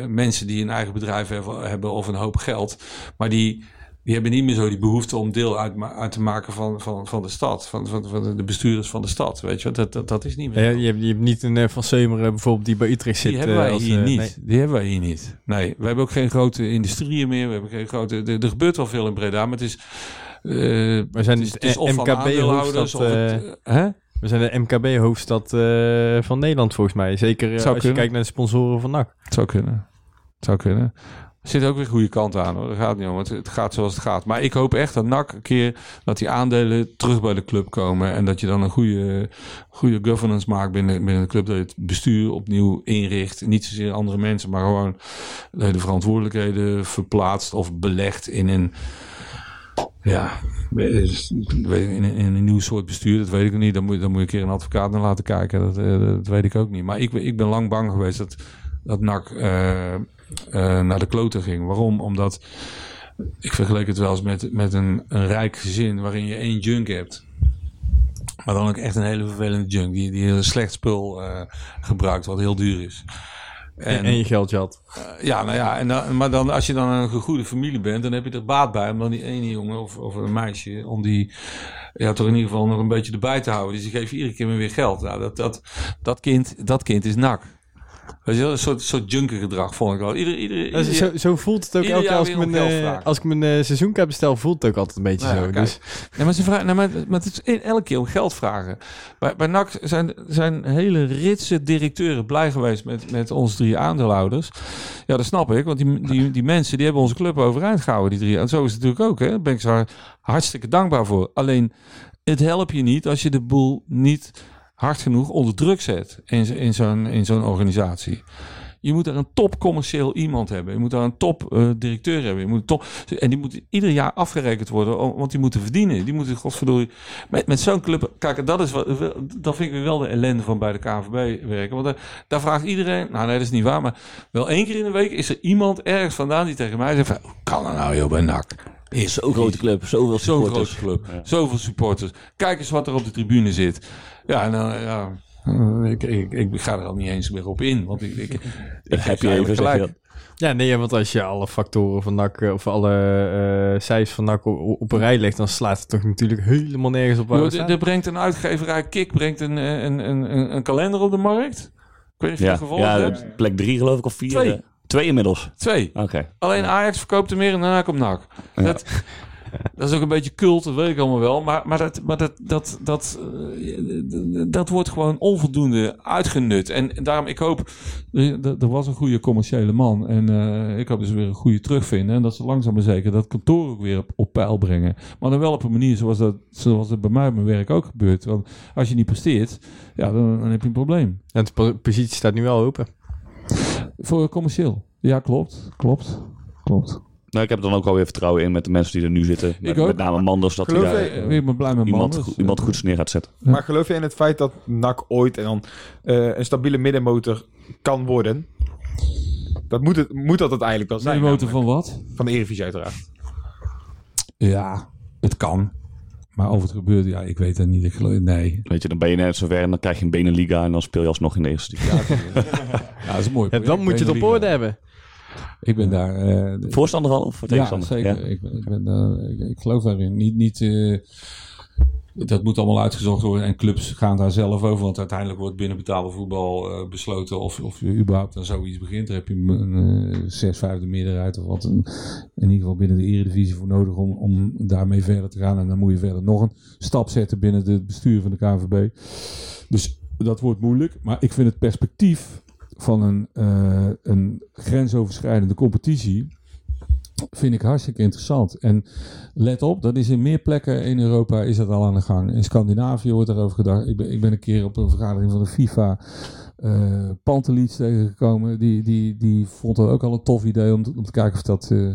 Speaker 3: mensen die een eigen bedrijf hebben, hebben of een hoop geld, maar die die hebben niet meer zo die behoefte om deel uit, uit te maken van, van, van de stad. Van, van, van de bestuurders van de stad. Weet je, dat, dat, dat is niet meer.
Speaker 2: Ja, je, hebt, je hebt niet een eh, Van Seumeren bijvoorbeeld die bij Utrecht zit.
Speaker 3: die hebben
Speaker 2: eh,
Speaker 3: wij
Speaker 2: als,
Speaker 3: hier
Speaker 2: eh,
Speaker 3: niet.
Speaker 2: nee.
Speaker 3: Die hebben wij hier niet. Nee, we hebben ook geen grote industrieën meer. We hebben geen grote. Er, er gebeurt wel veel in Breda, maar het is.
Speaker 2: We zijn
Speaker 3: het het is of eh, hè?
Speaker 2: we zijn de MKB-hoofdstad van Nederland volgens mij. Zeker
Speaker 3: Zou
Speaker 2: als je kijkt naar de sponsoren van NAC.
Speaker 3: Het zou kunnen. Het zou kunnen. Zit ook weer goede kant aan hoor. Dat gaat niet om. Het, het gaat zoals het gaat. Maar ik hoop echt dat NAC een keer dat die aandelen terug bij de club komen. En dat je dan een goede, goede governance maakt binnen, binnen de club. Dat je het bestuur opnieuw inricht. Niet zozeer andere mensen, maar gewoon de verantwoordelijkheden verplaatst of belegt in een. Ja, in, een- nieuw soort bestuur, dat weet ik niet. Dan moet, dan moet je een keer een advocaat naar laten kijken. Dat, eh, dat weet ik ook niet. Maar ik, ik ben lang bang geweest dat, dat NAC eh, eh, naar de kloten ging. Waarom? Omdat Ik vergeleek het wel eens met, met een, een rijk gezin waarin je één junk hebt. Maar dan ook echt een hele vervelende junk. Die, die een slecht spul eh, gebruikt, wat heel duur is.
Speaker 2: En, en je geldje had.
Speaker 3: Eh, ja, nou ja, en dan, maar dan, als je dan een goede familie bent, dan heb je er baat bij om dan die ene jongen of, of een meisje, om die ja, toch in ieder geval nog een beetje erbij te houden. Dus die geeft je iedere keer weer geld. Nou, dat, dat, dat, kind, dat kind is nak. Weet je een soort, soort junker gedrag vond ik wel. Ieder, ieder,
Speaker 2: Ja, zo, zo voelt het ook elke keer
Speaker 3: jaar
Speaker 2: als ik mijn,
Speaker 3: geld
Speaker 2: eh, als ik mijn eh, seizoenkaart bestel, voelt het ook altijd een beetje
Speaker 3: Nou ja,
Speaker 2: zo. Dus,
Speaker 3: Nee, maar ze vragen, nee, maar, maar het is in- elke keer om geld vragen. Bij, bij NAC zijn, zijn hele ritse directeuren blij geweest met, met onze drie aandeelhouders. Ja, dat snap ik, want die, die, die mensen die hebben onze club overeind gehouden, die drie. En zo is het natuurlijk ook, hè. Daar ben ik ze hartstikke dankbaar voor. Alleen, het helpt je niet als je de boel niet hard genoeg onder druk zet in, in zo'n zo'n organisatie. Je moet daar een top commercieel iemand hebben. Je moet daar een top eh, directeur hebben. Je moet top, en die moet ieder jaar afgerekend worden, want die moeten verdienen. Die moeten, godverdorie, met, met zo'n club... Kijk, dat, is wat, dat vind ik weer wel de ellende van bij de KNVB werken. Want daar, daar vraagt iedereen... Nou nee, dat is niet waar, maar wel één keer in de week is er iemand ergens vandaan die tegen mij zegt van... Hoe kan dat nou joh bij NAC? Is
Speaker 5: Zo'n grote club, zoveel
Speaker 3: Zo'n
Speaker 5: supporters.
Speaker 3: grote club.
Speaker 5: Ja.
Speaker 3: Zoveel supporters. Kijk eens wat er op de tribune zit. Ja, dan, ja... Ik, ik, ik ga er al niet eens meer op in. Want ik, ik, ik
Speaker 5: Heb je even,
Speaker 3: gelijk.
Speaker 2: ja, nee, want als je alle factoren van NAC, of alle eh cijfers van NAC op, op een rij legt, dan slaat het toch natuurlijk helemaal nergens op waar staan.
Speaker 3: Er brengt een uitgeverij Kik brengt een, eh, een, een, een, een kalender op de markt. Ik weet niet of je
Speaker 5: Ja,
Speaker 3: gevolgd
Speaker 5: ja
Speaker 3: hebt.
Speaker 5: plek drie geloof ik, of vier.
Speaker 3: Twee.
Speaker 5: eh, Twee inmiddels.
Speaker 3: Twee.
Speaker 5: Oké.
Speaker 3: Alleen Ajax verkoopt er meer en daarna komt NAC. Dat, dat is ook een beetje cult, dat weet ik allemaal wel. Maar, maar, dat, maar dat, dat, dat, eh, dat wordt gewoon onvoldoende uitgenut. En, daarom, ik hoop... Er, was een goede commerciële man. En eh, ik hoop dat ze weer een goede terugvinden. En dat ze langzaam maar zeker dat kantoor ook weer op, op peil brengen. Maar dan wel op een manier zoals dat, zoals dat bij mij op mijn werk ook gebeurt. Want als je niet presteert, ja, dan, dan heb je een probleem.
Speaker 2: En de po- positie staat nu wel open.
Speaker 3: Voor commercieel. Ja, klopt. Klopt. Klopt.
Speaker 5: Nou, ik heb er dan ook alweer vertrouwen in met de mensen die er nu zitten. Met,
Speaker 3: ook.
Speaker 5: met name Manders, dat hij daar
Speaker 4: je-
Speaker 5: eh,
Speaker 3: weer blij met
Speaker 5: iemand,
Speaker 3: Manders.
Speaker 5: goed- iemand goeds neer gaat zetten.
Speaker 3: Ja.
Speaker 4: Maar geloof je in het feit dat NAC ooit en dan eh, een stabiele middenmotor kan worden? Dat moet, het, moet dat het eigenlijk wel zijn.
Speaker 3: Zijn motor
Speaker 4: namelijk.
Speaker 3: van wat?
Speaker 4: Van de Eredivisie uiteraard.
Speaker 3: Ja, het kan. Maar of het gebeurt, ja, ik weet het niet. Ik geloof, nee.
Speaker 5: Weet je, dan ben je net zover en dan krijg je een Beneliga en dan speel je alsnog in de eerste divisie.
Speaker 3: Ja, dat is een mooi.
Speaker 2: Ja, dan moet je het op orde hebben.
Speaker 3: Ik ben daar. de-
Speaker 5: Voorstander van of
Speaker 3: ja,
Speaker 5: tegenstander?
Speaker 3: zeker. Ik, ben- ik, ben, ik, ik geloof daarin. Niet, niet, eh, dat moet allemaal uitgezocht worden. En clubs gaan daar zelf over. Want uiteindelijk wordt binnen betaalde voetbal eh, besloten of, of je überhaupt aan zoiets begint. Daar heb je een eh, zes vijfde meerderheid of wat. Een, in ieder geval binnen de eredivisie voor nodig om, om daarmee verder te gaan. En dan moet je verder nog een stap zetten binnen het bestuur van de KNVB. Dus dat wordt moeilijk. Maar ik vind het perspectief van een, eh, een grensoverschrijdende competitie vind ik hartstikke interessant. En let op, dat is in meer plekken in Europa is dat al aan de gang. In Scandinavië wordt erover gedacht. Ik ben, ik ben een keer op een vergadering van de FIFA eh Panteliets tegengekomen. Die, die, die vond dat ook al een tof idee om, te- om te kijken of dat... eh,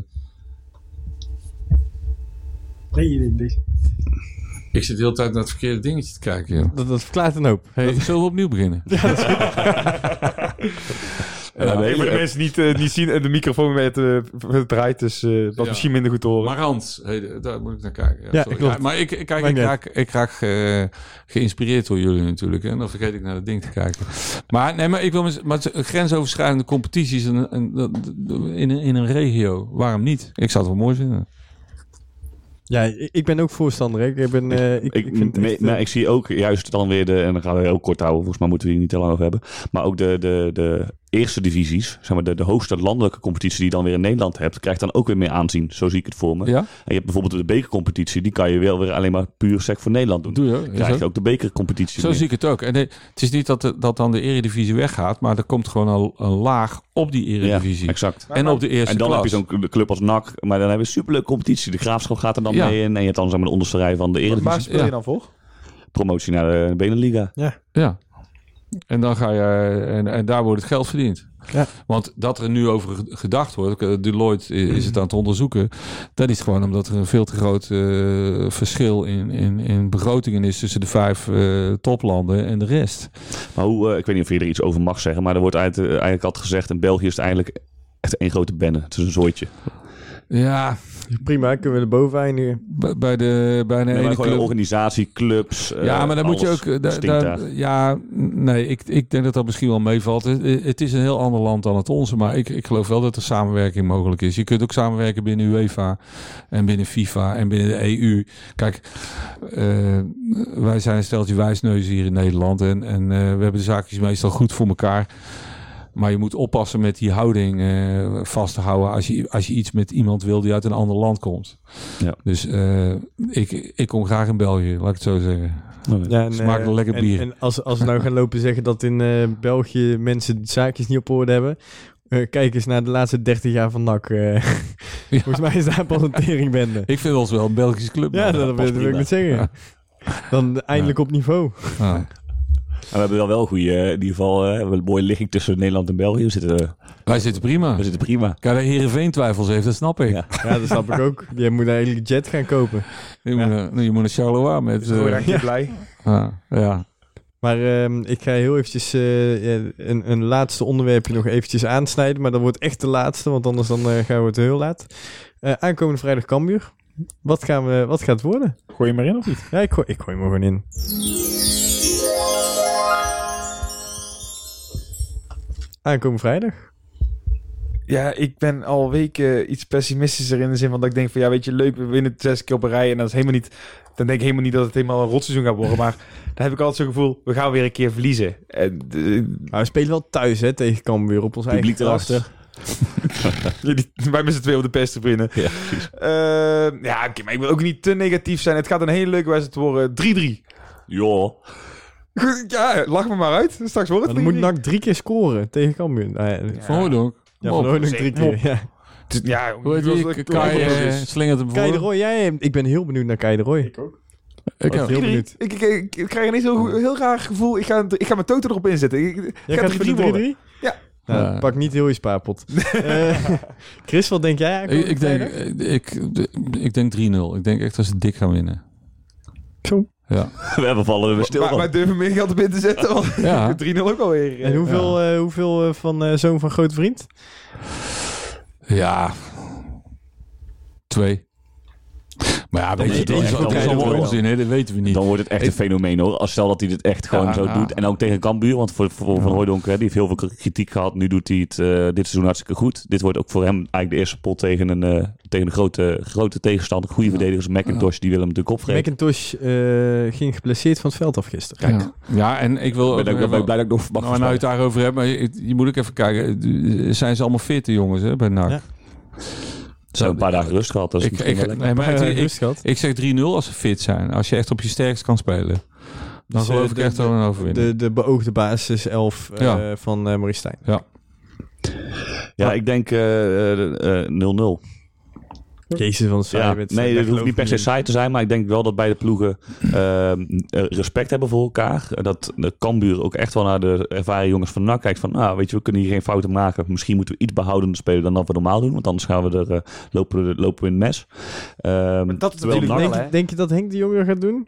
Speaker 3: Ik zit de hele tijd naar het verkeerde dingetje te kijken. joh.
Speaker 2: Dat, dat verklaart een hoop. Hey.
Speaker 3: Zullen we opnieuw beginnen?
Speaker 5: Ja, nee,
Speaker 4: voor de
Speaker 5: eh,
Speaker 4: mensen niet, eh, niet zien, eh, de microfoon werd eh, verdraaid, dus eh dat
Speaker 3: Ja.
Speaker 4: misschien minder goed te horen.
Speaker 3: Maar Hans, hey, daar moet ik naar kijken. Ja,
Speaker 2: Ja.
Speaker 3: Ja, maar ik, kijk, ik, raak, ik raak eh, geïnspireerd door jullie natuurlijk. hè. En dan vergeet ik naar het ding te kijken. Maar, nee, maar ik wil maar grensoverschrijdende competities en, en, dat- in, een- in een regio. Waarom niet? Ik zou het wel mooi vinden.
Speaker 2: Ja, ik ben ook voorstander. hè. Ik, ben, eh, ik,
Speaker 5: Ik,
Speaker 2: ik vind
Speaker 5: nee,
Speaker 2: echt, eh,
Speaker 5: ik zie ook juist dan weer de, en dan gaan we heel kort houden, volgens mij moeten we hier niet te lang over hebben. Maar ook de, de, de eerste divisies, zeg maar de, de hoogste landelijke competitie die je dan weer in Nederland hebt, krijgt dan ook weer meer aanzien. Zo zie ik het voor me.
Speaker 3: Ja?
Speaker 5: En je hebt bijvoorbeeld de bekercompetitie, die kan je wel weer alleen maar puur sec voor Nederland doen.
Speaker 3: Doe je.
Speaker 5: Krijg
Speaker 3: ook-
Speaker 5: je ook de bekercompetitie.
Speaker 3: Zo zie ik het ook. En nee, het is niet dat, de- dat dan de eredivisie weggaat, maar er komt gewoon al een laag op die
Speaker 5: Ja,
Speaker 3: eredivisie.
Speaker 5: exact.
Speaker 3: en op de eerste
Speaker 5: En dan
Speaker 3: klas.
Speaker 5: heb je zo'n club als NAC, maar dan heb je een superleuke competitie. De Graafschap gaat er dan
Speaker 3: Ja.
Speaker 5: mee in en je hebt dan zeg maar, de onderste rij van de
Speaker 4: Waar
Speaker 5: Eredivisie.
Speaker 4: speel je
Speaker 3: Ja.
Speaker 4: dan voor?
Speaker 5: Promotie naar de Beneliga.
Speaker 3: Ja. En dan ga je, en, en daar wordt het geld verdiend.
Speaker 2: Ja.
Speaker 3: Want dat er nu over gedacht wordt, eh, Deloitte is het aan het onderzoeken, dat is gewoon omdat er een veel te groot eh, verschil in, in, in begrotingen is tussen de vijf eh, toplanden en de rest.
Speaker 5: Maar hoe, eh, ik weet niet of je er iets over mag zeggen, maar er wordt eigenlijk altijd gezegd, in België is het eigenlijk echt één grote benne. Het is een zooitje.
Speaker 3: Ja,
Speaker 2: Prima, kunnen we er boven eindigen.
Speaker 3: bij bij de, bij een
Speaker 5: Nee,
Speaker 3: club-
Speaker 5: organisatie, clubs.
Speaker 3: Ja,
Speaker 5: eh,
Speaker 3: maar dan moet je ook. eh, da-
Speaker 5: stinkt
Speaker 3: da-
Speaker 5: daar.
Speaker 3: ja, nee, ik, ik denk dat dat misschien wel meevalt. Het, het is een heel ander land dan het onze, maar ik, ik geloof wel dat er samenwerking mogelijk is. Je kunt ook samenwerken binnen UEFA en binnen FIFA en binnen de EU. Kijk, eh, wij zijn een steltje wijsneuzen hier in Nederland en, en eh, we hebben de zaakjes meestal goed voor elkaar. Maar je moet oppassen met die houding eh, vast te houden als je, als je iets met iemand wil die uit een ander land komt.
Speaker 5: Ja.
Speaker 3: Dus eh, ik, ik kom graag in België, laat ik het zo zeggen.
Speaker 2: Ja, en,
Speaker 3: Smaakt wel lekker bier.
Speaker 2: En, als, als we nou gaan lopen zeggen dat in eh, België mensen de zaakjes niet op orde hebben. eh, kijk eens naar de laatste 30 jaar van NAC. eh. Volgens mij is daar pas een teringbende.
Speaker 3: Ik vind ons wel een Belgische club.
Speaker 2: Ja, dat, wil ik net zeggen. Dan eindelijk op niveau.
Speaker 5: Maar we hebben wel wel goede, in ieder geval, eh, we hebben een mooie ligging tussen Nederland en België. We zitten, eh,
Speaker 3: Wij zitten prima.
Speaker 5: we zitten prima.
Speaker 3: Kijk, Heerenveen twijfels heeft, dat snap ik.
Speaker 5: Ja.
Speaker 2: Ja, dat snap ik ook. Je moet eigenlijk jet gaan kopen.
Speaker 3: Je, moet, een- je moet een Charleroi met... Eh,
Speaker 4: niet blij.
Speaker 3: ja, ja.
Speaker 2: Maar ehm, ik ga heel eventjes eh, een, een laatste onderwerpje nog eventjes aansnijden. Maar dat wordt echt de laatste, want anders dan, eh, gaan we het heel laat. Eh, aankomende vrijdag Cambuur. Wat, gaan we, wat gaat het worden?
Speaker 4: Gooi je maar in of niet?
Speaker 2: Ja, ik gooi, ik gooi hem er gewoon in. Aankomende vrijdag.
Speaker 4: Ja, ik ben al weken iets pessimistischer in de zin van dat ik denk van ja, weet je, leuk, we winnen het zes keer op een rij en dat is helemaal niet, dan denk ik helemaal niet dat het helemaal een rotseizoen gaat worden, maar dan heb ik altijd zo'n gevoel, we gaan weer een keer verliezen. En, eh,
Speaker 2: Maar we spelen wel thuis hè, tegen Cambuur op ons eigen
Speaker 5: erachter.
Speaker 4: jullie- wij met z'n twee op de pest te winnen.
Speaker 5: Ja, precies.
Speaker 4: Eh, ja, oké, maar ik wil ook niet te negatief zijn. Het gaat een hele leuke wedstrijd worden. 3-3.
Speaker 5: Joh.
Speaker 4: Ja, lach me maar uit. Straks wordt het
Speaker 2: dan
Speaker 4: 3-3.
Speaker 2: moet NAC drie keer scoren tegen Cambuur. Ja,
Speaker 4: Ja.
Speaker 3: Van Hooydonk.
Speaker 2: ja, van Hooydonk drie keer. Ja.
Speaker 4: Ja,
Speaker 3: Hoe heet die?
Speaker 4: ik-
Speaker 3: Kai eh,
Speaker 4: is.
Speaker 3: slingert hem voor.
Speaker 2: Kei de Roy, jij, ik ben heel benieuwd naar Kei de Roy. Ik ook.
Speaker 3: Ik ook.
Speaker 2: heel
Speaker 4: 3-3.
Speaker 2: benieuwd.
Speaker 4: Ik, ik, ik, ik krijg een heel, heel, heel raar gevoel. Ik ga, ik ga mijn toto erop inzetten. Ik, ik
Speaker 2: Jij
Speaker 4: ga
Speaker 2: gaat voor
Speaker 4: 3-3
Speaker 2: de 3-3?
Speaker 4: worden. Ja.
Speaker 2: Nou,
Speaker 3: Ja.
Speaker 2: Pak niet heel je spaarpot. Eh, Chris, wat denk jij?
Speaker 3: Ik, ik denk, ik, ik denk 3-0. Ik denk echt dat ze dik gaan winnen.
Speaker 2: Zo.
Speaker 3: Ja.
Speaker 5: We hebben vallen weer stil
Speaker 4: Maar, maar durven meer geld op in te zetten? Want
Speaker 3: Ja.
Speaker 4: 3-0 ook alweer.
Speaker 2: En hoeveel, eh, hoeveel eh, van eh, zoon van grote vriend?
Speaker 3: Ja. Twee. Maar ja, weet
Speaker 5: Nee,
Speaker 3: je,
Speaker 5: dat is
Speaker 3: allemaal onzin, hè? Dat weten we niet.
Speaker 5: Dan wordt het echt een
Speaker 3: Ik-
Speaker 5: fenomeen hoor. Als stel dat hij dit echt gewoon
Speaker 3: Ja,
Speaker 5: zo
Speaker 3: ja.
Speaker 5: doet. En ook tegen Cambuur. Want voor, voor Van Hooydonk, hè, die heeft heel veel kritiek gehad. Nu doet hij het eh, dit seizoen hartstikke goed. Dit wordt ook voor hem eigenlijk de eerste pot tegen een, eh, tegen een grote, grote tegenstander. Goede verdedigers. McIntosh, die willen hem natuurlijk opvreten.
Speaker 2: McIntosh eh, ging geblesseerd van het veld af gisteren.
Speaker 3: Ja. ja, en ik wil...
Speaker 5: Ik ben,
Speaker 3: ook-
Speaker 5: ook- ben ik blij dat ik nog mag
Speaker 3: Nou, nou je het daarover hebt, maar je, je moet ook even kijken. Zijn ze allemaal fitte jongens hè, bij NAC?
Speaker 2: Ja.
Speaker 5: Ze hebben een paar dagen rust gehad. Dat is
Speaker 3: Ik, ik, nee, maar
Speaker 2: Maar
Speaker 3: ik, ik,
Speaker 2: rust gehad.
Speaker 3: ik zeg 3-0 als ze fit zijn. Als je echt op je sterkst kan spelen. Dan
Speaker 2: Dus, eh,
Speaker 3: geloof ik
Speaker 2: de-
Speaker 3: echt wel een overwinning.
Speaker 2: De, de beoogde basis 11 eh,
Speaker 3: Ja.
Speaker 2: van eh Maurice Stijn.
Speaker 5: Ja, ik denk eh, eh, eh, 0-0.
Speaker 2: Jezus van
Speaker 5: Ja,
Speaker 2: wedstrijd.
Speaker 5: nee, het hoeft niet per se saai te zijn, maar ik denk wel dat beide ploegen ehm, eh, respect hebben voor elkaar. Dat de Cambuur ook echt wel naar de ervaren jongens van NAC kijkt van, nou, weet je, we kunnen hier geen fouten maken. Misschien moeten we iets behoudender spelen dan dat we normaal doen, want anders gaan we er, eh, lopen, we, lopen we in het mes. Ehm,
Speaker 4: dat is natuurlijk
Speaker 2: Denk, denk je dat Henk de Jonge gaat doen?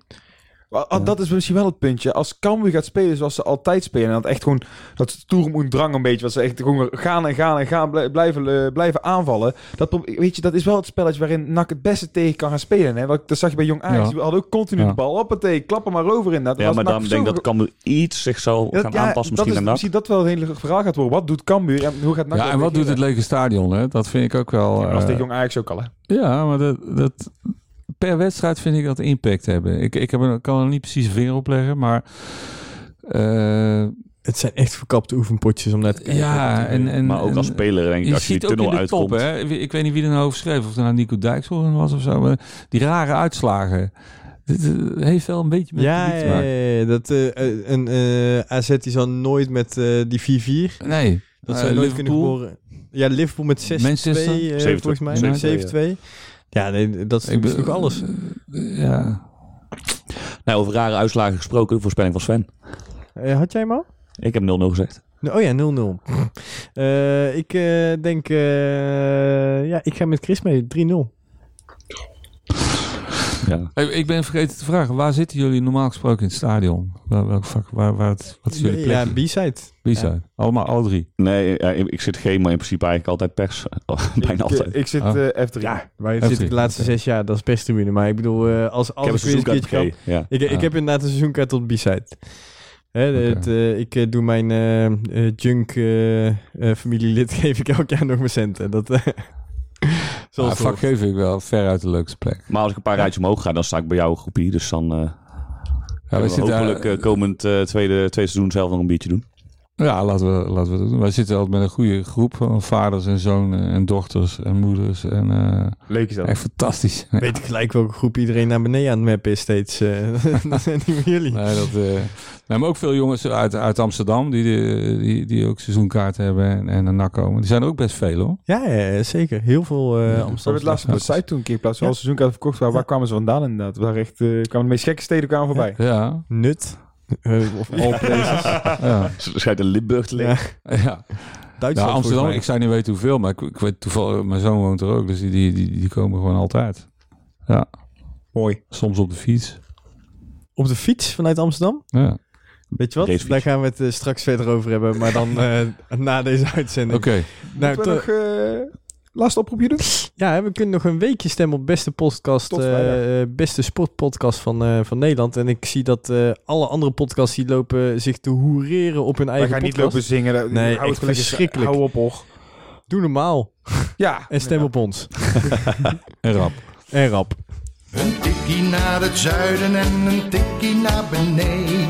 Speaker 4: Ah, Dat is misschien wel het puntje. Als Cambuur gaat spelen zoals ze altijd spelen... en dat echt gewoon dat moet drang een beetje... wat ze echt gewoon gaan en gaan en gaan blij- blijven, eh, blijven aanvallen... Dat, weet je, dat is wel het spelletje waarin NAC het beste tegen kan gaan spelen. Hè? Want, dat zag je bij Jong Ajax.
Speaker 3: Ja.
Speaker 4: Die hadden ook continu
Speaker 3: Ja.
Speaker 4: de bal. Hoppatee, klap er maar over in. Dat
Speaker 5: ja,
Speaker 4: was
Speaker 5: maar
Speaker 4: NAC
Speaker 5: dan denk ik dat Cambuur iets zich zal
Speaker 4: Ja,
Speaker 5: gaan
Speaker 4: ja,
Speaker 5: aanpassen
Speaker 4: dat
Speaker 5: misschien
Speaker 4: is
Speaker 5: aan NAC.
Speaker 4: misschien dat wel een hele verhaal gaat worden. Wat doet Cambuur en hoe gaat NAC
Speaker 3: Ja,
Speaker 4: dat
Speaker 3: en wat doet het lege stadion? Hè? Dat vind ik ook wel...
Speaker 4: Dat is
Speaker 3: eh,
Speaker 4: tegen Jong Ajax ook al, hè?
Speaker 3: Ja, maar dat, dat, per wedstrijd vind ik dat impact hebben. Ik, ik heb kan er niet precies een vinger op leggen, maar... eh,
Speaker 2: Het zijn echt verkapte oefenpotjes om naar te kijken.
Speaker 3: ja, en, en,
Speaker 5: Maar ook als speler denk ik, als je die tunnel
Speaker 3: in de top,
Speaker 5: uitkomt.
Speaker 3: hè? Ik weet niet wie er nou over schreef, of het nou Nico Dijkshoorn was of zo. Maar die rare uitslagen. Dit eh, heeft wel een beetje met
Speaker 2: Ja,
Speaker 3: publiek te maken.
Speaker 2: ja, ja, dat eh, eh, een eh, AZ die zal nooit met eh, die 4-4.
Speaker 3: Nee.
Speaker 2: Dat zou nooit kunnen
Speaker 3: Liverpool.
Speaker 2: geboren. Ja, Liverpool met 6-2
Speaker 3: Manchester?
Speaker 2: eh,
Speaker 5: 7-2.
Speaker 2: volgens mij.
Speaker 3: United,
Speaker 2: 7-2. Ja, nee, dat is
Speaker 3: ben-
Speaker 2: toch alles.
Speaker 3: eh, ja.
Speaker 5: Nou, over rare uitslagen gesproken, voorspelling van Sven.
Speaker 2: Eh, had jij hem al?
Speaker 5: Ik heb 0-0 gezegd.
Speaker 2: Oh ja, 0-0. Eh, ik eh, denk, eh, ja, ik ga met Chris mee. 3-0.
Speaker 5: Ja.
Speaker 3: Hey, ik ben vergeten te vragen, waar zitten jullie normaal gesproken in het stadion? Waar, welk vak, waar, waar het, wat is jullie
Speaker 2: Ja? B-side.
Speaker 3: Wie zijn? Allemaal, alle drie.
Speaker 5: Nee, ja, ik zit geen, maar in principe eigenlijk altijd pers. Bijna
Speaker 4: ik,
Speaker 5: altijd.
Speaker 4: ik zit
Speaker 3: Oh.
Speaker 4: eh, F3.
Speaker 2: Ja, wij
Speaker 3: Even
Speaker 2: zitten de laatste zes jaar, dat is perstribune. Maar ik bedoel, eh, als,
Speaker 5: ik
Speaker 2: als
Speaker 5: heb een
Speaker 2: keertje kan-.
Speaker 5: Ja.
Speaker 2: Ik, ik
Speaker 3: Ah.
Speaker 2: heb inderdaad een seizoenkaart tot B-side. Hè, het, eh, ik eh, doe mijn eh, eh, junk eh, eh, familielid geef ik elk jaar nog mijn centen. Dat, eh, zoals
Speaker 3: Ja,
Speaker 2: het
Speaker 3: vak
Speaker 2: hoort.
Speaker 3: geef ik wel veruit de leukste plek.
Speaker 5: Maar als ik een paar rijtjes omhoog ga, dan sta ik bij jou groepie. Dus dan eh
Speaker 3: Ja,
Speaker 5: we
Speaker 3: zitten,
Speaker 5: hopelijk eh, komend eh, tweede, tweede seizoen zelf nog een biertje doen.
Speaker 3: Ja, laten we, laten we dat doen. Wij zitten altijd met een goede groep van vaders en zonen en dochters en moeders. En, eh,
Speaker 4: Leuk is dat.
Speaker 3: echt fantastisch.
Speaker 2: Weet ik gelijk welke groep iedereen naar beneden aan het mappen is steeds. eh. dat zijn niet meer jullie.
Speaker 3: Nee, dat, eh, maar ook veel jongens uit, uit Amsterdam die, de- die, die ook seizoenkaarten hebben en, en een nak komen. Die zijn er ook best veel hoor.
Speaker 2: Ja, ja, zeker. Heel veel eh
Speaker 3: Ja.
Speaker 4: We hebben
Speaker 2: Amsterdamse
Speaker 4: het laatst op de
Speaker 2: luisteraars.
Speaker 4: site toen een keer in plaats van
Speaker 2: Ja.
Speaker 4: seizoenkaart verkocht waren. Waar kwamen ze vandaan inderdaad? We waren echt, eh, kwamen de meest gekke steden kwamen voorbij.
Speaker 3: Ja,
Speaker 2: Nut. Eh, of all places.
Speaker 3: ja,
Speaker 5: schijnt een Limburg te liggen.
Speaker 2: Ja,
Speaker 3: ja.
Speaker 2: Duitsland
Speaker 3: Nou, Amsterdam, ik zou niet weten hoeveel, maar ik, ik weet toevallig, mijn zoon woont er ook, dus die, die, die, die komen gewoon altijd. Ja,
Speaker 4: Mooi.
Speaker 3: soms op de fiets.
Speaker 2: Op de fiets vanuit Amsterdam?
Speaker 3: Ja.
Speaker 2: Weet je wat?
Speaker 5: Racefiets.
Speaker 2: Daar gaan we het eh, straks verder over hebben, maar dan eh, na deze uitzending.
Speaker 3: Oké,
Speaker 2: Nou,
Speaker 4: Moeten we laatste oproepje doen?
Speaker 2: ja, hè, we kunnen nog een weekje stemmen op beste podcast, eh, eh, beste sportpodcast van, eh, van Nederland. En ik zie dat eh, alle andere podcasts die lopen zich te hoereren op hun eigen
Speaker 4: gaan niet
Speaker 2: podcast.
Speaker 4: lopen zingen. Dat-
Speaker 2: Nee,
Speaker 4: hou het
Speaker 2: verschrikkelijk.
Speaker 4: Hou op, hoor.
Speaker 2: Doe normaal
Speaker 4: Ja.
Speaker 2: en stem op ons.
Speaker 3: en rap.
Speaker 2: En rap.
Speaker 1: Een tikkie naar het zuiden en een tikkie naar beneden.